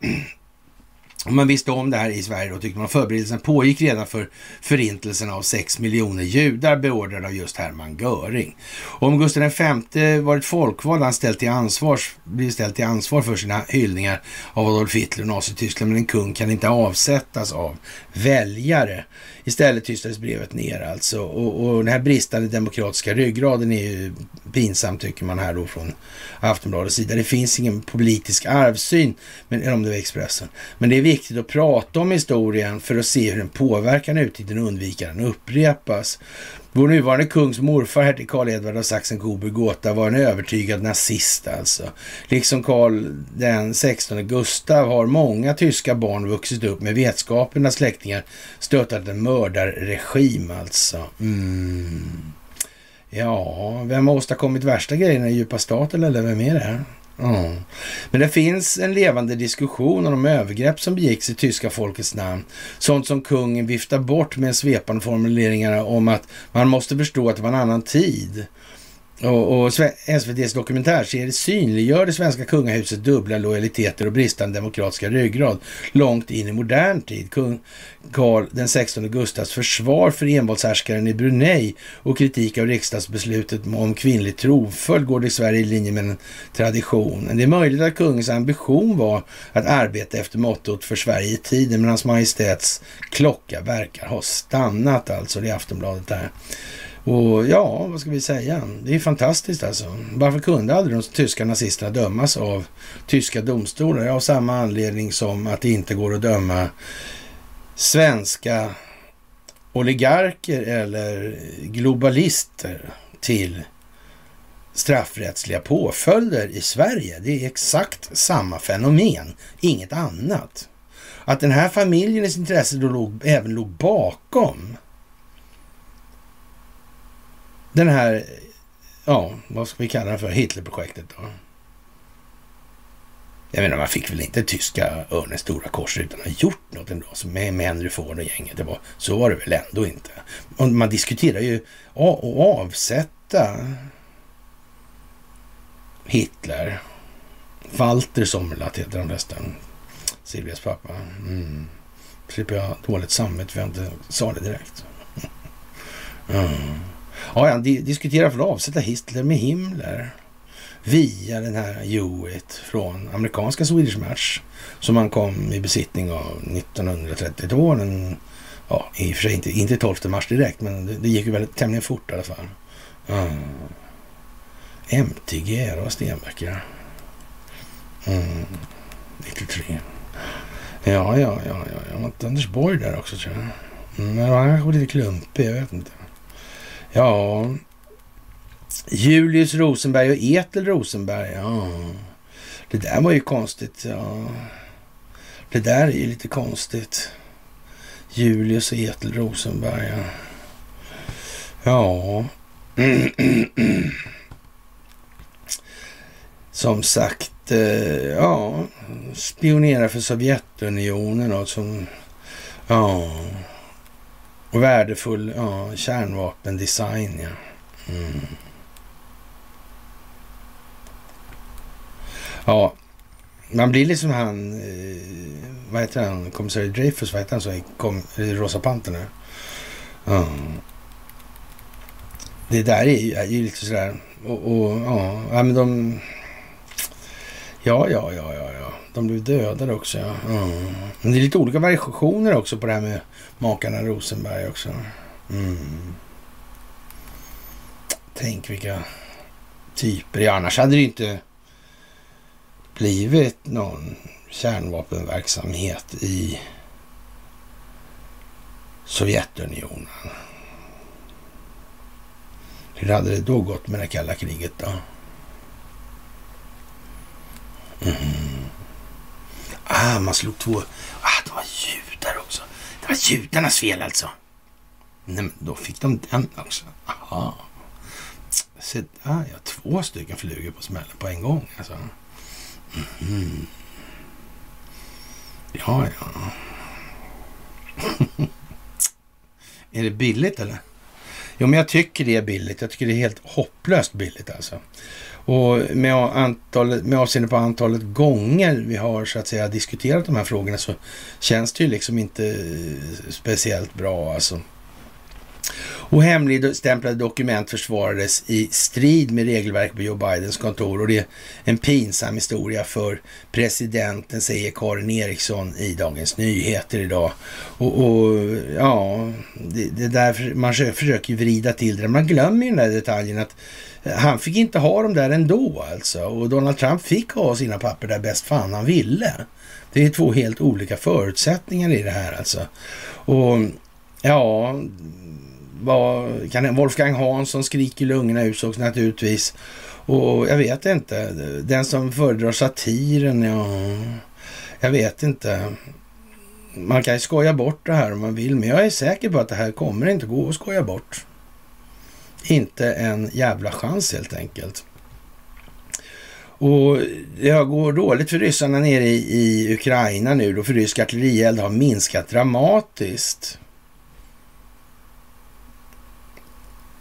man visste om det här i Sverige då tyckte man förberedelsen pågick redan för förintelsen av sex miljoner judar beordrade av just Hermann Göring. om Gustav V varit folkvald han ställt till ansvar, blivit ställd till ansvar för sina hyllningar av Adolf Hitler och Nazityskland, men en kung kan inte avsättas av väljare. Istället tystades brevet ner alltså. Och, och den här bristande demokratiska ryggraden är ju pinsam tycker man här då från Aftonbladets sida. Det finns ingen politisk arvsyn, men, om det var Expressen. Men det är viktigt att prata om historien för att se hur den påverkar nutiden och undvika den upprepas. Vår nuvarande kungs morfar, hertig Karl Edvard av Sachsen-Coburg-Gotha, var en övertygad nazist alltså. Liksom Karl den 16 Gustav har många tyska barn vuxit upp med vetskapen att släktingar stöttat en mördarregim alltså. Mm. Ja, vem har åstadkommit värsta grejerna i djupa staten eller vem är det? Mm. Men det finns en levande diskussion om de övergrepp som begicks i tyska folkets namn. Sånt som kungen viftar bort med svepande formuleringar om att man måste förstå att det var en annan tid. Och, och SVTs dokumentärserie synliggör det svenska kungahusets dubbla lojaliteter och bristande demokratiska ryggrad långt in i modern tid. Kung Karl den 16 Gustavs försvar för envåldshärskaren i Brunei och kritik av riksdagsbeslutet om kvinnlig tronföljd går dessvärre i linje med en traditionen. Det är möjligt att kungens ambition var att arbeta efter mottot för Sverige i tiden, men hans majestäts klocka verkar ha stannat alltså. Det är Aftonbladet där. Och ja, vad ska vi säga? Det är fantastiskt alltså. Varför kunde aldrig de tyska nazisterna dömas av tyska domstolar? Av samma anledning som att det inte går att döma svenska oligarker eller globalister till straffrättsliga påföljder i Sverige. Det är exakt samma fenomen, inget annat. Att den här familjens intresse då låg, även låg bakom den här, ja, vad ska vi kalla den för, Hitlerprojektet då? Jag menar, man fick väl inte tyska örnens stora kors utan att ha gjort något ändå, som med, med Henry Ford och gänget. Det var, så var det väl ändå inte. Och man diskuterar ju att avsätta Hitler. Walter Sommerlath heter han förresten. Silvias pappa. Mm. Slipper jag dåligt samvete för jag inte sa det direkt. Mm. Ja, han diskuterar för att avsätta Hitler med Himmler via den här Hewitt från amerikanska Swedish Match som han kom i besittning av 1932. Den, ja, i och för sig inte, inte 12 mars direkt, men det, det gick ju väldigt tämligen fort i alla fall. Mm. MTG, det var Stenbeck, ja. Mm. 93. Ja, ja, ja, ja. Jag inte Anders Borg där också tror jag. Mm, men han kanske var lite klumpig, jag vet inte. Ja, Julius Rosenberg och Etel Rosenberg. Ja, det där var ju konstigt. Ja. Det där är ju lite konstigt. Julius och Etel Rosenberg. Ja. ja. Som sagt, eh, ja, spionera för Sovjetunionen och som, ja, och värdefull ja, kärnvapendesign. Ja. Mm. ja, man blir liksom han, eh, vad heter han, kommissarie Dreyfus, vad heter han som i kom, eh, Rosa Panterna? Ja. Det där är ju, är ju lite sådär, och, och ja, men de, ja, ja, ja, ja, ja. De blev dödade också, ja. Mm. Men det är lite olika variationer också på det här med makarna Rosenberg också. Mm. Tänk vilka typer. Annars hade det inte blivit någon kärnvapenverksamhet i Sovjetunionen. Hur hade det då gått med det kalla kriget då? Mm. Ah, man slog två. Ah, det var judar också. Det var judarnas fel alltså. Nej, men då fick de den också. Aha. Så, ah, ja, två stycken flugor på smällen på en gång alltså. Mm. Ja, ja. är det billigt eller? Jo, men jag tycker det är billigt. Jag tycker det är helt hopplöst billigt alltså. Och med, antalet, med avseende på antalet gånger vi har så att säga diskuterat de här frågorna så känns det ju liksom inte eh, speciellt bra alltså. Och hemligstämplade dokument försvarades i strid med regelverk på Joe Bidens kontor och det är en pinsam historia för presidenten, säger Karin Eriksson i Dagens Nyheter idag. Och, och ja, det, det där man försöker vrida till det. Man glömmer ju den där detaljen att han fick inte ha dem där ändå alltså. Och Donald Trump fick ha sina papper där bäst fan han ville. Det är två helt olika förutsättningar i det här alltså. Och ja, vad, kan Wolfgang Hansson skriker lungorna utsågs naturligtvis. Och jag vet inte, den som föredrar satiren, ja, jag vet inte. Man kan ju skoja bort det här om man vill, men jag är säker på att det här kommer inte gå att skoja bort. Inte en jävla chans helt enkelt. Och det går dåligt för ryssarna nere i, i Ukraina nu då, för rysk artillerield har minskat dramatiskt.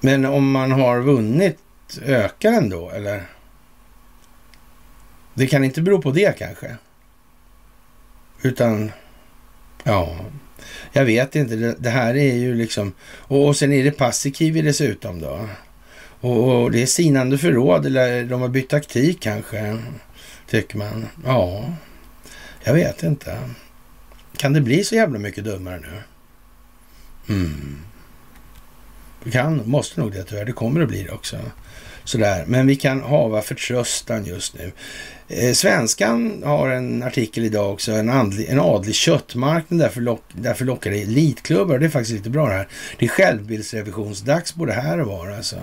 Men om man har vunnit, ökar den då eller? Det kan inte bero på det kanske. Utan, ja, jag vet inte. Det, det här är ju liksom, och, och sen är det Paasikivi dessutom då. Och, och, det är sinande förråd eller de har bytt taktik kanske, tycker man. Ja, jag vet inte. Kan det bli så jävla mycket dummare nu? Mm. Det kan, måste nog det tyvärr. Det kommer att bli det också. Sådär. Men vi kan hava förtröstan just nu. Eh, Svenskan har en artikel idag också, en, andlig, en adlig köttmarknad, därför, lock, därför lockar det elitklubbar. Det är faktiskt lite bra det här. Det är självbildsrevisionsdags både här och var alltså.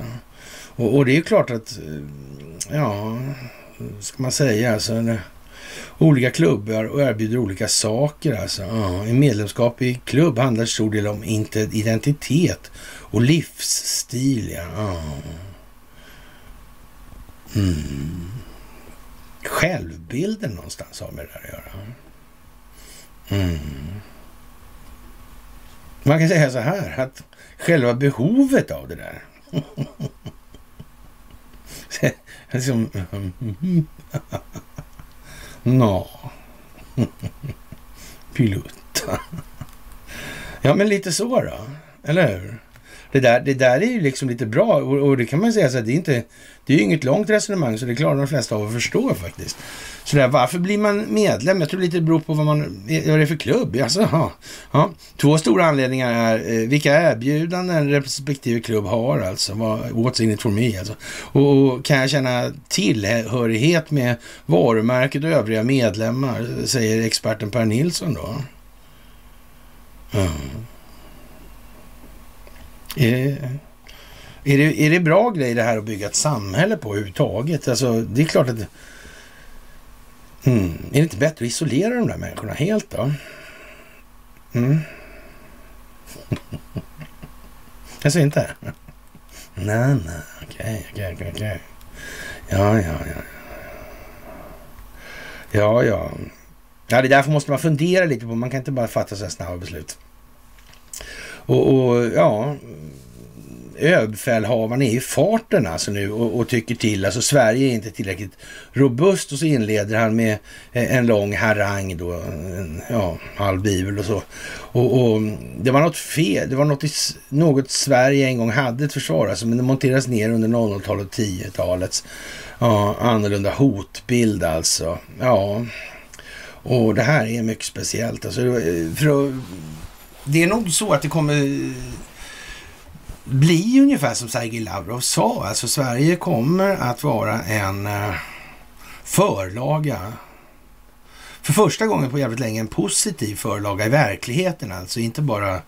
Och, och det är ju klart att, eh, ja, ska man säga alltså. Det, olika klubbar och erbjuder olika saker alltså. Ja, en medlemskap i klubb handlar till stor del om identitet och livsstil. Ja. Mm. Självbilden någonstans har med det där att göra. Mm. Man kan säga så här att själva behovet av det där. liksom, Nå. Pilutta. ja, men lite så då. Eller hur? Det där, det där är ju liksom lite bra och, och det kan man säga så att det är inte, det är ju inget långt resonemang så det klarar de flesta av att förstå faktiskt. Så där, varför blir man medlem? Jag tror lite det beror på vad, man, vad det är för klubb. Alltså, ja, ja. Två stora anledningar är eh, vilka erbjudanden respektive klubb har alltså. what's in it for me alltså. Och, och, kan jag känna tillhörighet med varumärket och övriga medlemmar, säger experten Per Nilsson då. Mm. Är, är, det, är det bra grej det här att bygga ett samhälle på överhuvudtaget? Alltså, det är klart att... Mm, är det inte bättre att isolera de där människorna helt då? Mm. Jag säger inte? Nej, nej, okej, okej, okej, okej. Ja, ja, ja. Ja, ja. Ja, det är därför måste man fundera lite på. Man kan inte bara fatta så här snabba beslut. Och, och ja, överbefälhavaren är i farten alltså nu och, och, tycker till. Alltså Sverige är inte tillräckligt robust och så inleder han med en lång harang då, en, ja, halv bibel och så. Och, och, det var något fel, det var något, i, något Sverige en gång hade ett försvar alltså, men det monterades ner under 00-talet och 10-talets ja, annorlunda hotbild alltså. Ja, och det här är mycket speciellt alltså. Eh, för att det är nog så att det kommer bli ungefär som Sergej Lavrov sa. Alltså Sverige kommer att vara en eh, förlaga. För första gången på jävligt länge en positiv förlaga i verkligheten alltså. Inte bara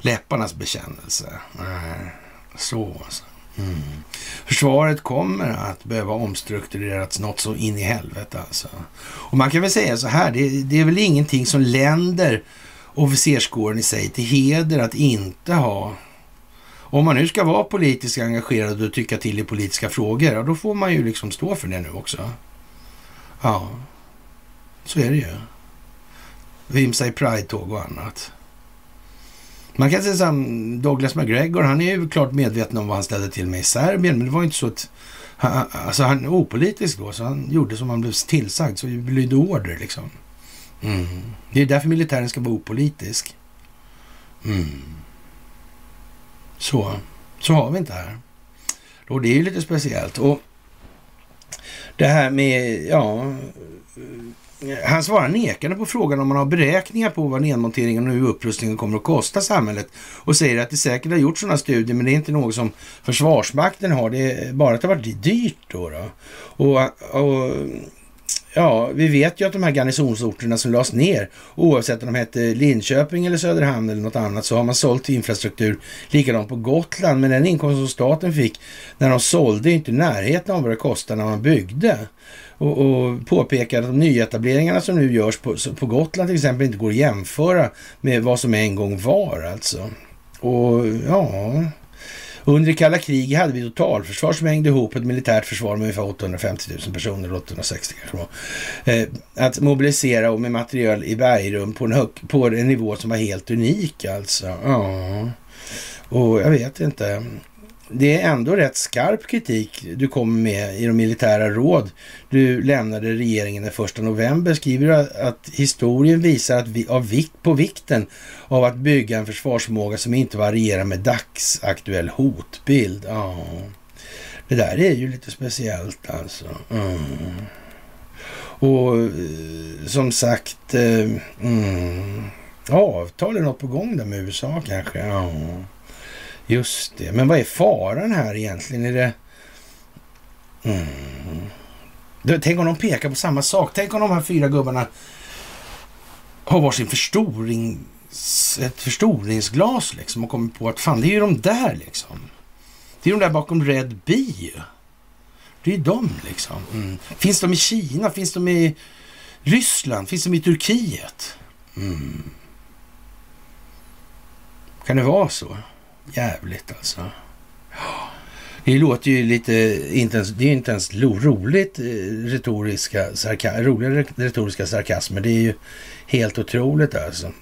läpparnas bekännelse. Så alltså. Mm. Försvaret kommer att behöva omstruktureras något så in i helvete alltså. Och man kan väl säga så här, det, det är väl ingenting som länder officerskåren i sig till heder att inte ha om man nu ska vara politiskt engagerad och tycka till i politiska frågor, ja, då får man ju liksom stå för det nu också. Ja, så är det ju. Vimsa i Pride-tåg och annat. Man kan säga som Douglas McGregor, han är ju klart medveten om vad han ställde till med i Serbien, men det var ju inte så att han, alltså han är opolitisk då, så han gjorde som han blev tillsagd, så lydde order liksom. Mm. Det är därför militären ska vara opolitisk. Mm. Så. Så har vi inte här. Och det är ju lite speciellt. Och det här med, ja, han svarar nekande på frågan om man har beräkningar på vad nedmonteringen och upprustningen kommer att kosta samhället och säger att det säkert har gjorts sådana studier men det är inte något som Försvarsmakten har. Det är bara att det har varit dyrt då. då. Och, och Ja, vi vet ju att de här garnisonsorterna som lades ner, oavsett om de hette Linköping eller Söderhamn eller något annat, så har man sålt infrastruktur likadant på Gotland. Men den inkomst som staten fick när de sålde är inte i närheten av vad det kostade när man byggde. Och, och påpekar att de nyetableringarna som nu görs på, på Gotland till exempel inte går att jämföra med vad som en gång var alltså. Och ja, under det kalla kriget hade vi totalförsvar som hängde ihop ett militärt försvar med ungefär 850 000 personer, 860 kanske. Eh, att mobilisera och med material i bergrum på en, hög, på en nivå som var helt unik alltså. Ja. Och jag vet inte det är ändå rätt skarp kritik du kommer med i de militära råd du lämnade regeringen den 1 november. Skriver du att historien visar att vi, av vikt, på vikten av att bygga en försvarsförmåga som inte varierar med dagsaktuell hotbild. Ja, det där är ju lite speciellt alltså. Mm. Och eh, som sagt, eh, mm, avtal är något på gång där med USA kanske. Ja. Just det. Men vad är faran här egentligen? Är det... Mm. Tänk om de pekar på samma sak. Tänk om de här fyra gubbarna har varsin förstorings, ett förstoringsglas liksom och kommer på att fan, det är ju de där liksom. Det är de där bakom Red Bee. Det är ju de liksom. Mm. Finns de i Kina? Finns de i Ryssland? Finns de i Turkiet? Mm. Kan det vara så? Jävligt alltså. Det låter ju lite, inte ens, det är ju inte ens roligt eh, retoriska, sarka, roliga retoriska sarkasmer. Det är ju helt otroligt alltså.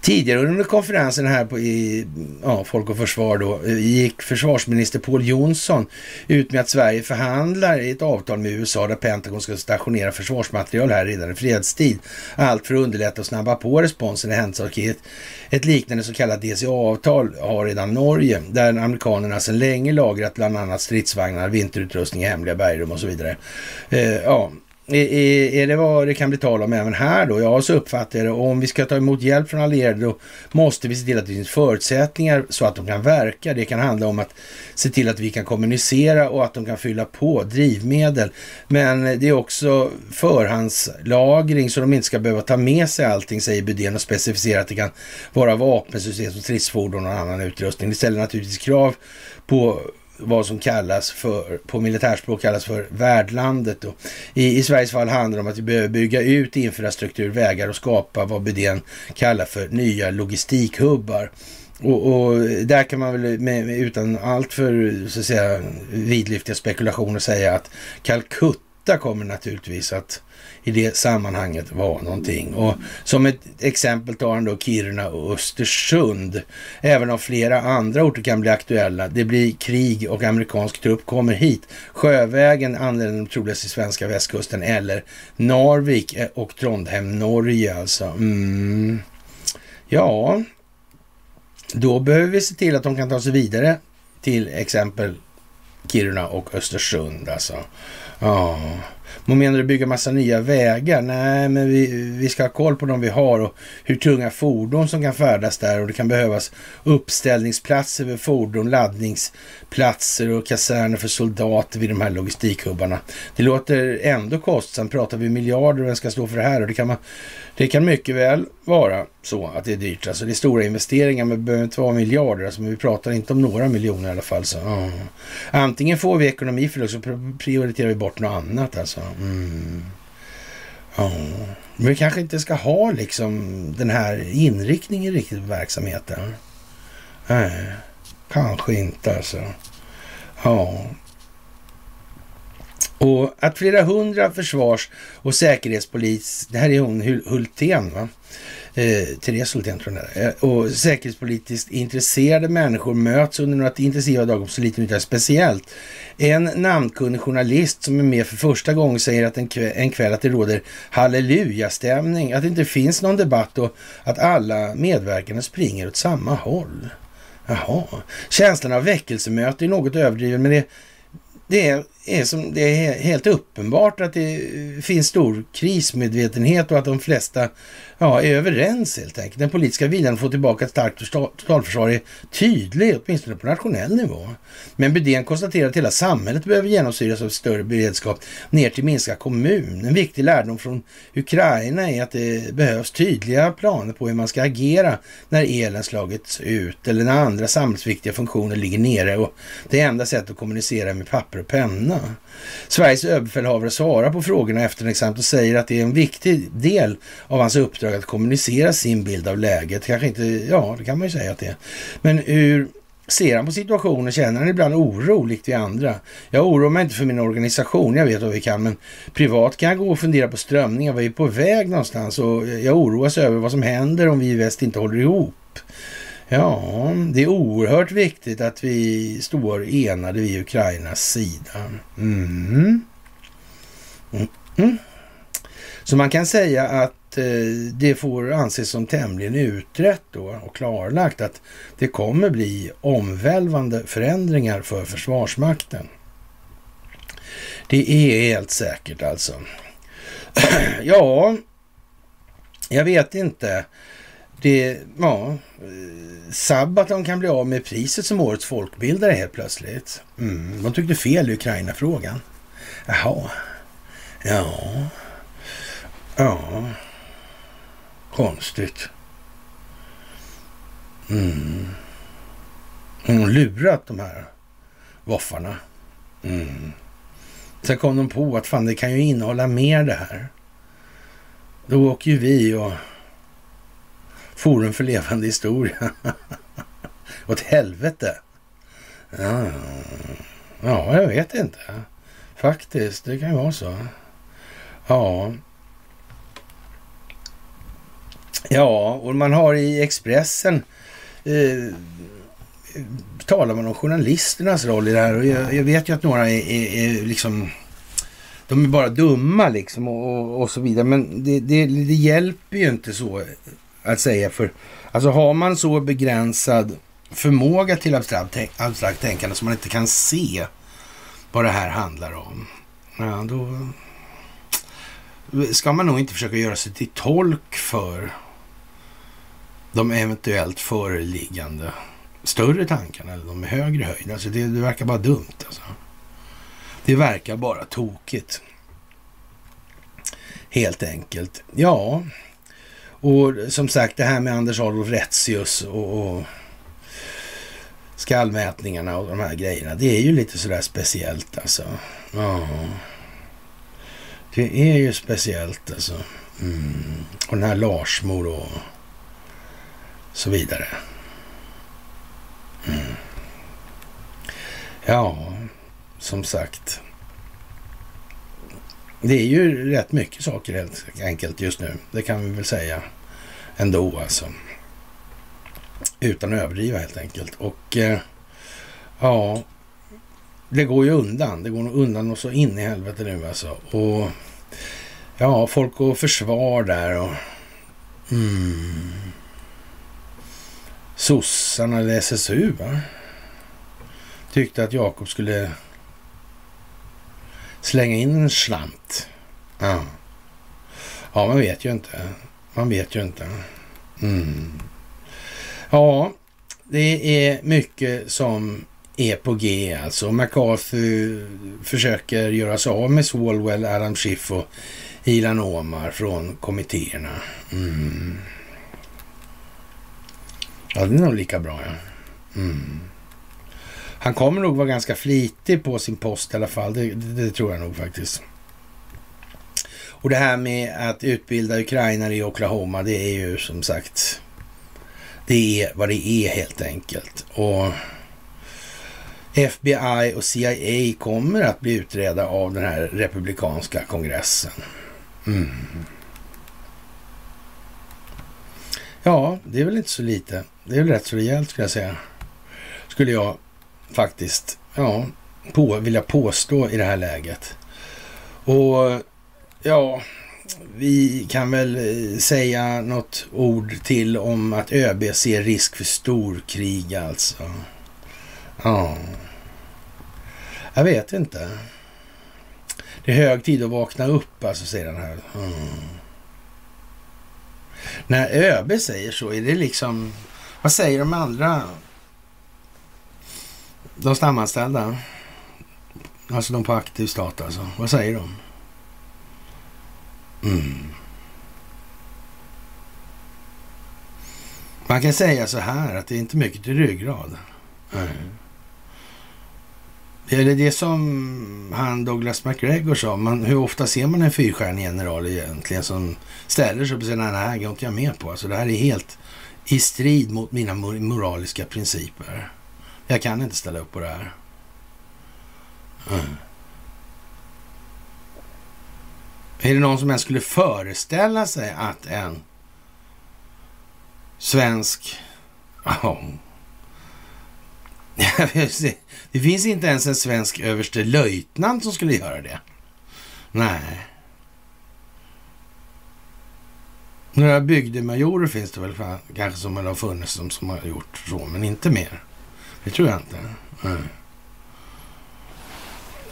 Tidigare under konferensen här på, i ja, Folk och Försvar då, eh, gick försvarsminister Paul Jonsson ut med att Sverige förhandlar i ett avtal med USA där Pentagon ska stationera försvarsmaterial här redan i fredstid. Allt för att underlätta och snabba på responsen i händelse av krig. Ett liknande så kallat DCA-avtal har redan Norge, där amerikanerna sedan länge lagrat bland annat stridsvagnar, vinterutrustning hemliga bergrum och så vidare. Eh, ja, är, är det vad det kan bli tal om även här då? Ja, så uppfattar jag det. Och om vi ska ta emot hjälp från allierade då måste vi se till att det finns förutsättningar så att de kan verka. Det kan handla om att se till att vi kan kommunicera och att de kan fylla på drivmedel. Men det är också förhandslagring så de inte ska behöva ta med sig allting, säger Bydén och specificerar att det kan vara vapensystem som stridsfordon och annan utrustning. Det ställer naturligtvis krav på vad som kallas för, på militärspråk kallas för värdlandet. Då. I, I Sveriges fall handlar det om att vi behöver bygga ut infrastruktur, vägar och skapa vad Bydén kallar för nya logistikhubbar. Och, och, där kan man väl med, utan allt för så att säga vidlyftiga spekulationer säga att Calcutta kommer naturligtvis att i det sammanhanget vara någonting. Och som ett exempel tar han då Kiruna och Östersund. Även om flera andra orter kan bli aktuella. Det blir krig och amerikansk trupp kommer hit. Sjövägen anländer de troligast till svenska västkusten eller Narvik och Trondheim, Norge alltså. Mm. Ja, då behöver vi se till att de kan ta sig vidare till exempel Kiruna och Östersund alltså. Ja. Man menar du bygga massa nya vägar? Nej, men vi, vi ska ha koll på de vi har och hur tunga fordon som kan färdas där och det kan behövas uppställningsplatser för fordon, laddningsplatser och kaserner för soldater vid de här logistikhubbarna. Det låter ändå kostsamt. Pratar vi miljarder och vem ska stå för det här? Och det kan man det kan mycket väl vara så att det är dyrt. Alltså det är stora investeringar men det behöver inte vara miljarder. Alltså, men vi pratar inte om några miljoner i alla fall. Så, uh. Antingen får vi ekonomi för det så prioriterar vi bort något annat. Alltså. Mm. Uh. Men vi kanske inte ska ha liksom den här inriktningen riktigt på verksamheten. Nej, kanske inte alltså. Ja, och att flera hundra försvars och säkerhetspolis, det här är hon Hultén va? Eh, Therese Hultén tror jag det eh, Och säkerhetspolitiskt intresserade människor möts under några intensiva dagar på så lite nytt speciellt. En namnkunnig journalist som är med för första gången säger att en kväll, en kväll att det råder hallelujastämning, att det inte finns någon debatt och att alla medverkande springer åt samma håll. Jaha. Känslan av väckelsemöte är något överdriven, men det, det är är som, det är helt uppenbart att det finns stor krismedvetenhet och att de flesta ja, är överens helt enkelt. Den politiska viljan att få tillbaka ett starkt totalförsvar är tydlig, åtminstone på nationell nivå. Men Bydén konstaterar att hela samhället behöver genomsyras av större beredskap ner till minsta kommun. En viktig lärdom från Ukraina är att det behövs tydliga planer på hur man ska agera när elen slagits ut eller när andra samhällsviktiga funktioner ligger nere och det enda sättet att kommunicera med papper och penna. Sveriges överbefälhavare svarar på frågorna efter exempel och säger att det är en viktig del av hans uppdrag att kommunicera sin bild av läget. Kanske inte, ja det kan man ju säga att det är. Men hur ser han på situationen? Känner han ibland oro likt vi andra? Jag oroar mig inte för min organisation, jag vet vad vi kan, men privat kan jag gå och fundera på strömningar, vad är på väg någonstans? Och jag oroas över vad som händer om vi i väst inte håller ihop. Ja, det är oerhört viktigt att vi står enade vid Ukrainas sida. Mm. mm. Mm. Så man kan säga att eh, det får anses som tämligen utrett då och klarlagt att det kommer bli omvälvande förändringar för Försvarsmakten. Det är helt säkert alltså. ja, jag vet inte. Det, ja, eh, Sabaton kan bli av med priset som årets folkbildare helt plötsligt. Mm, de tyckte fel i Ukraina-frågan. Jaha. Ja. Ja. Konstigt. Mm. Hon lurat de här voffarna. Mm. Sen kom de på att fan det kan ju innehålla mer det här. Då åker ju vi och Forum för levande historia. Åt helvete. Ja, ja, jag vet inte. Faktiskt, det kan ju vara så. Ja. Ja, och man har i Expressen eh, talar man om journalisternas roll i det här och jag, jag vet ju att några är, är, är, liksom de är bara dumma liksom och, och, och så vidare men det, det, det hjälper ju inte så att säga. För alltså har man så begränsad förmåga till abstrakt, abstrakt tänkande som man inte kan se vad det här handlar om. Ja, då ska man nog inte försöka göra sig till tolk för de eventuellt föreliggande större tankarna eller de med högre höjd. Alltså det, det verkar bara dumt. Alltså. Det verkar bara tokigt. Helt enkelt. Ja, och som sagt det här med Anders Adolf Retzius och, och skallmätningarna och de här grejerna. Det är ju lite sådär speciellt alltså. Ja. Det är ju speciellt alltså. Mm. Och den här Larsmor och så vidare. Mm. Ja, som sagt. Det är ju rätt mycket saker helt enkelt just nu. Det kan vi väl säga ändå alltså. Utan att överdriva helt enkelt. Och eh, ja, det går ju undan. Det går nog undan och så in i helvete nu alltså. Och ja, folk och försvar där och mm, sossarna eller SSU va? Tyckte att Jakob skulle slänga in en slant. Ja. ja, man vet ju inte. Man vet ju inte. Mm. Ja, det är mycket som är på G alltså. McCarthy försöker göra sig av med Swalwell, Adam Schiff och Ilan Omar från kommittéerna. Mm. Ja, det är nog lika bra ja. Mm. Han kommer nog vara ganska flitig på sin post i alla fall. Det, det, det, tror jag nog faktiskt. Och det här med att utbilda ukrainare i Oklahoma, det är ju som sagt, det är vad det är helt enkelt. Och FBI och CIA kommer att bli utredda av den här republikanska kongressen. Mm. Ja, det är väl inte så lite. Det är väl rätt så rejält skulle jag säga. Skulle jag faktiskt, ja, på, jag påstå i det här läget. Och ja, vi kan väl eh, säga något ord till om att ÖB ser risk för storkrig alltså. Ja, jag vet inte. Det är hög tid att vakna upp, alltså, säger den här. Mm. När ÖB säger så, är det liksom... Vad säger de andra? De stamanställda? Alltså de på aktiv stat alltså. Vad säger de? Mm. Man kan säga så här att det är inte mycket till ryggrad. Mm. Det är det som han Douglas McGregor sa. Man, hur ofta ser man en fyrstjärnig general egentligen som ställer sig upp och säger nej, det här går inte jag med på. Alltså, det här är helt i strid mot mina moraliska principer. Jag kan inte ställa upp på det här. Mm. Är det någon som ens skulle föreställa sig att en svensk... Oh, det finns inte ens en svensk överste löjtnant som skulle göra det. Nej. Några bygdemajorer finns det väl kanske som har funnits som, som har gjort så, men inte mer. Det tror jag inte. Nej.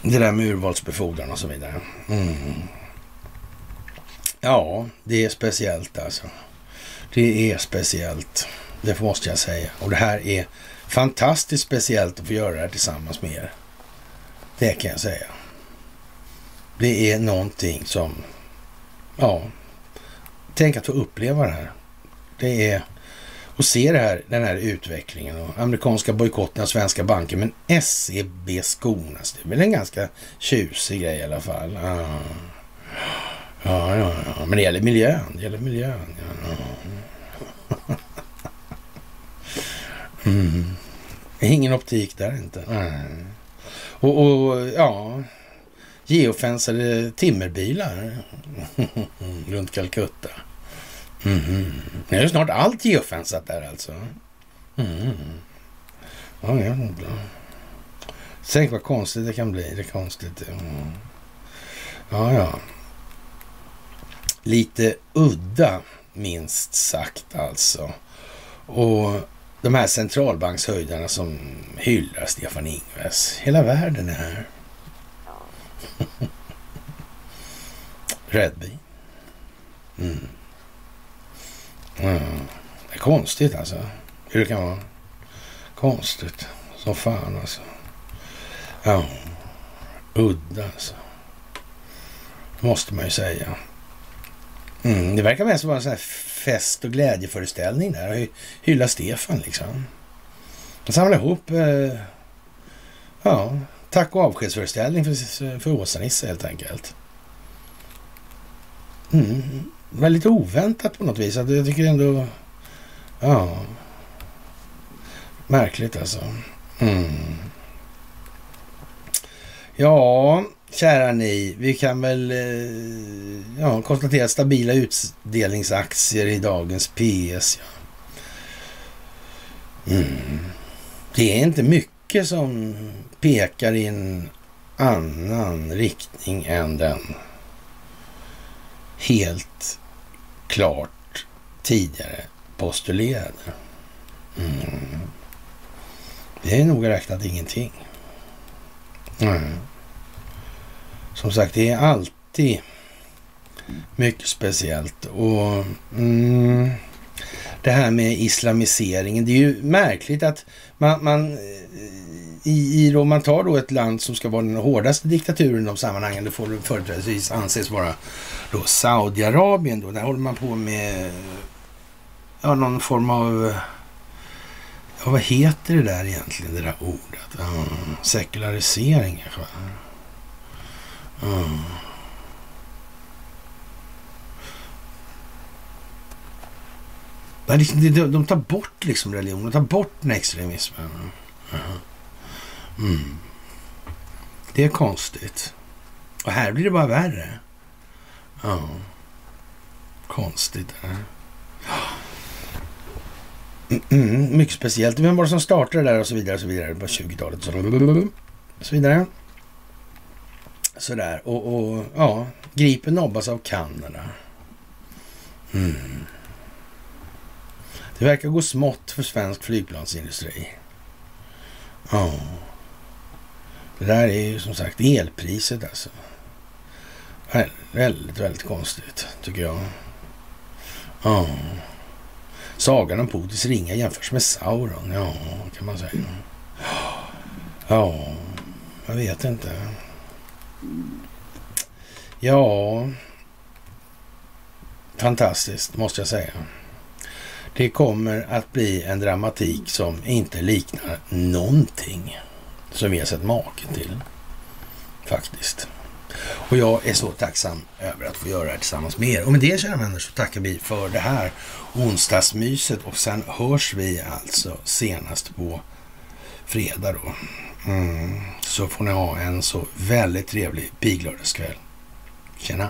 Det där med urvalsbefordran och så vidare. Mm. Ja, det är speciellt alltså. Det är speciellt. Det måste jag säga. Och det här är fantastiskt speciellt att få göra det här tillsammans med er. Det kan jag säga. Det är någonting som, ja, tänk att få uppleva det här. Det är och se det här, den här utvecklingen och amerikanska bojkotten av svenska banker. Men SEB skonas, det är väl en ganska tjusig grej i alla fall. Ah. Ja, ja, ja. men det gäller miljön. Det gäller miljön. Ja, ja. Mm. Ingen optik där inte. Mm. Och, och, ja, geofensade timmerbilar runt Calcutta. Mm. Nu är snart allt geofensat där alltså. Mm. Ja, ja. Tänk vad konstigt det kan bli. Det är konstigt. Mm. Ja, ja. Lite udda, minst sagt alltså. Och de här centralbankshöjdarna som hyllar Stefan Ingves. Hela världen är här. Redby. Mm. Mm. Det är konstigt alltså. Hur det kan vara. Konstigt som fan alltså. Ja. Udda alltså. Måste man ju säga. Mm. Det verkar mest vara en sån här fest och glädjeföreställning där. Hylla Stefan liksom. Man samlar ihop eh, ja, tack och avskedsföreställning för, för Åsa-Nisse helt enkelt. Mm. Väldigt oväntat på något vis. Alltså, jag tycker ändå... Ja. Märkligt alltså. Mm. Ja, kära ni, vi kan väl eh, ja, konstatera stabila utdelningsaktier i dagens PS. Ja. Mm. Det är inte mycket som pekar i en annan riktning än den helt klart tidigare postulerade. Mm. Det är nog räknat ingenting. Mm. Som sagt, det är alltid mycket speciellt. Och mm, det här med islamiseringen. Det är ju märkligt att man, man i, i då, man tar då ett land som ska vara den hårdaste diktaturen i de sammanhangen. Det får företrädesvis anses vara då Saudiarabien. Då. Där håller man på med ja, någon form av Ja, vad heter det där egentligen, det där ordet? Mm, sekularisering kanske? Liksom, mm. De, tar bort liksom religionen, de tar bort den extremismen. Mm. Det är konstigt. Och här blir det bara värre. Ja. Konstigt. Mm, mm, mycket speciellt. Vem var det som startade det där och så vidare och så vidare på 20-talet? Och så vidare. Sådär. Och, och ja, Gripen nobbas av Kanada. Mm. Det verkar gå smått för svensk flygplansindustri. Ja. Det där är ju som sagt elpriset alltså. Väldigt, väldigt konstigt tycker jag. Ja. Sagan om Putins ringa jämförs med Sauron. Ja, kan man säga. Ja, jag vet inte. Ja, fantastiskt måste jag säga. Det kommer att bli en dramatik som inte liknar någonting som vi har sett maken till. Faktiskt. Och jag är så tacksam över att få göra det här tillsammans med er. Och med det kära vänner så tackar vi för det här onsdagsmyset och sen hörs vi alltså senast på fredag då. Mm. Så får ni ha en så väldigt trevlig piglördagskväll. Tjena!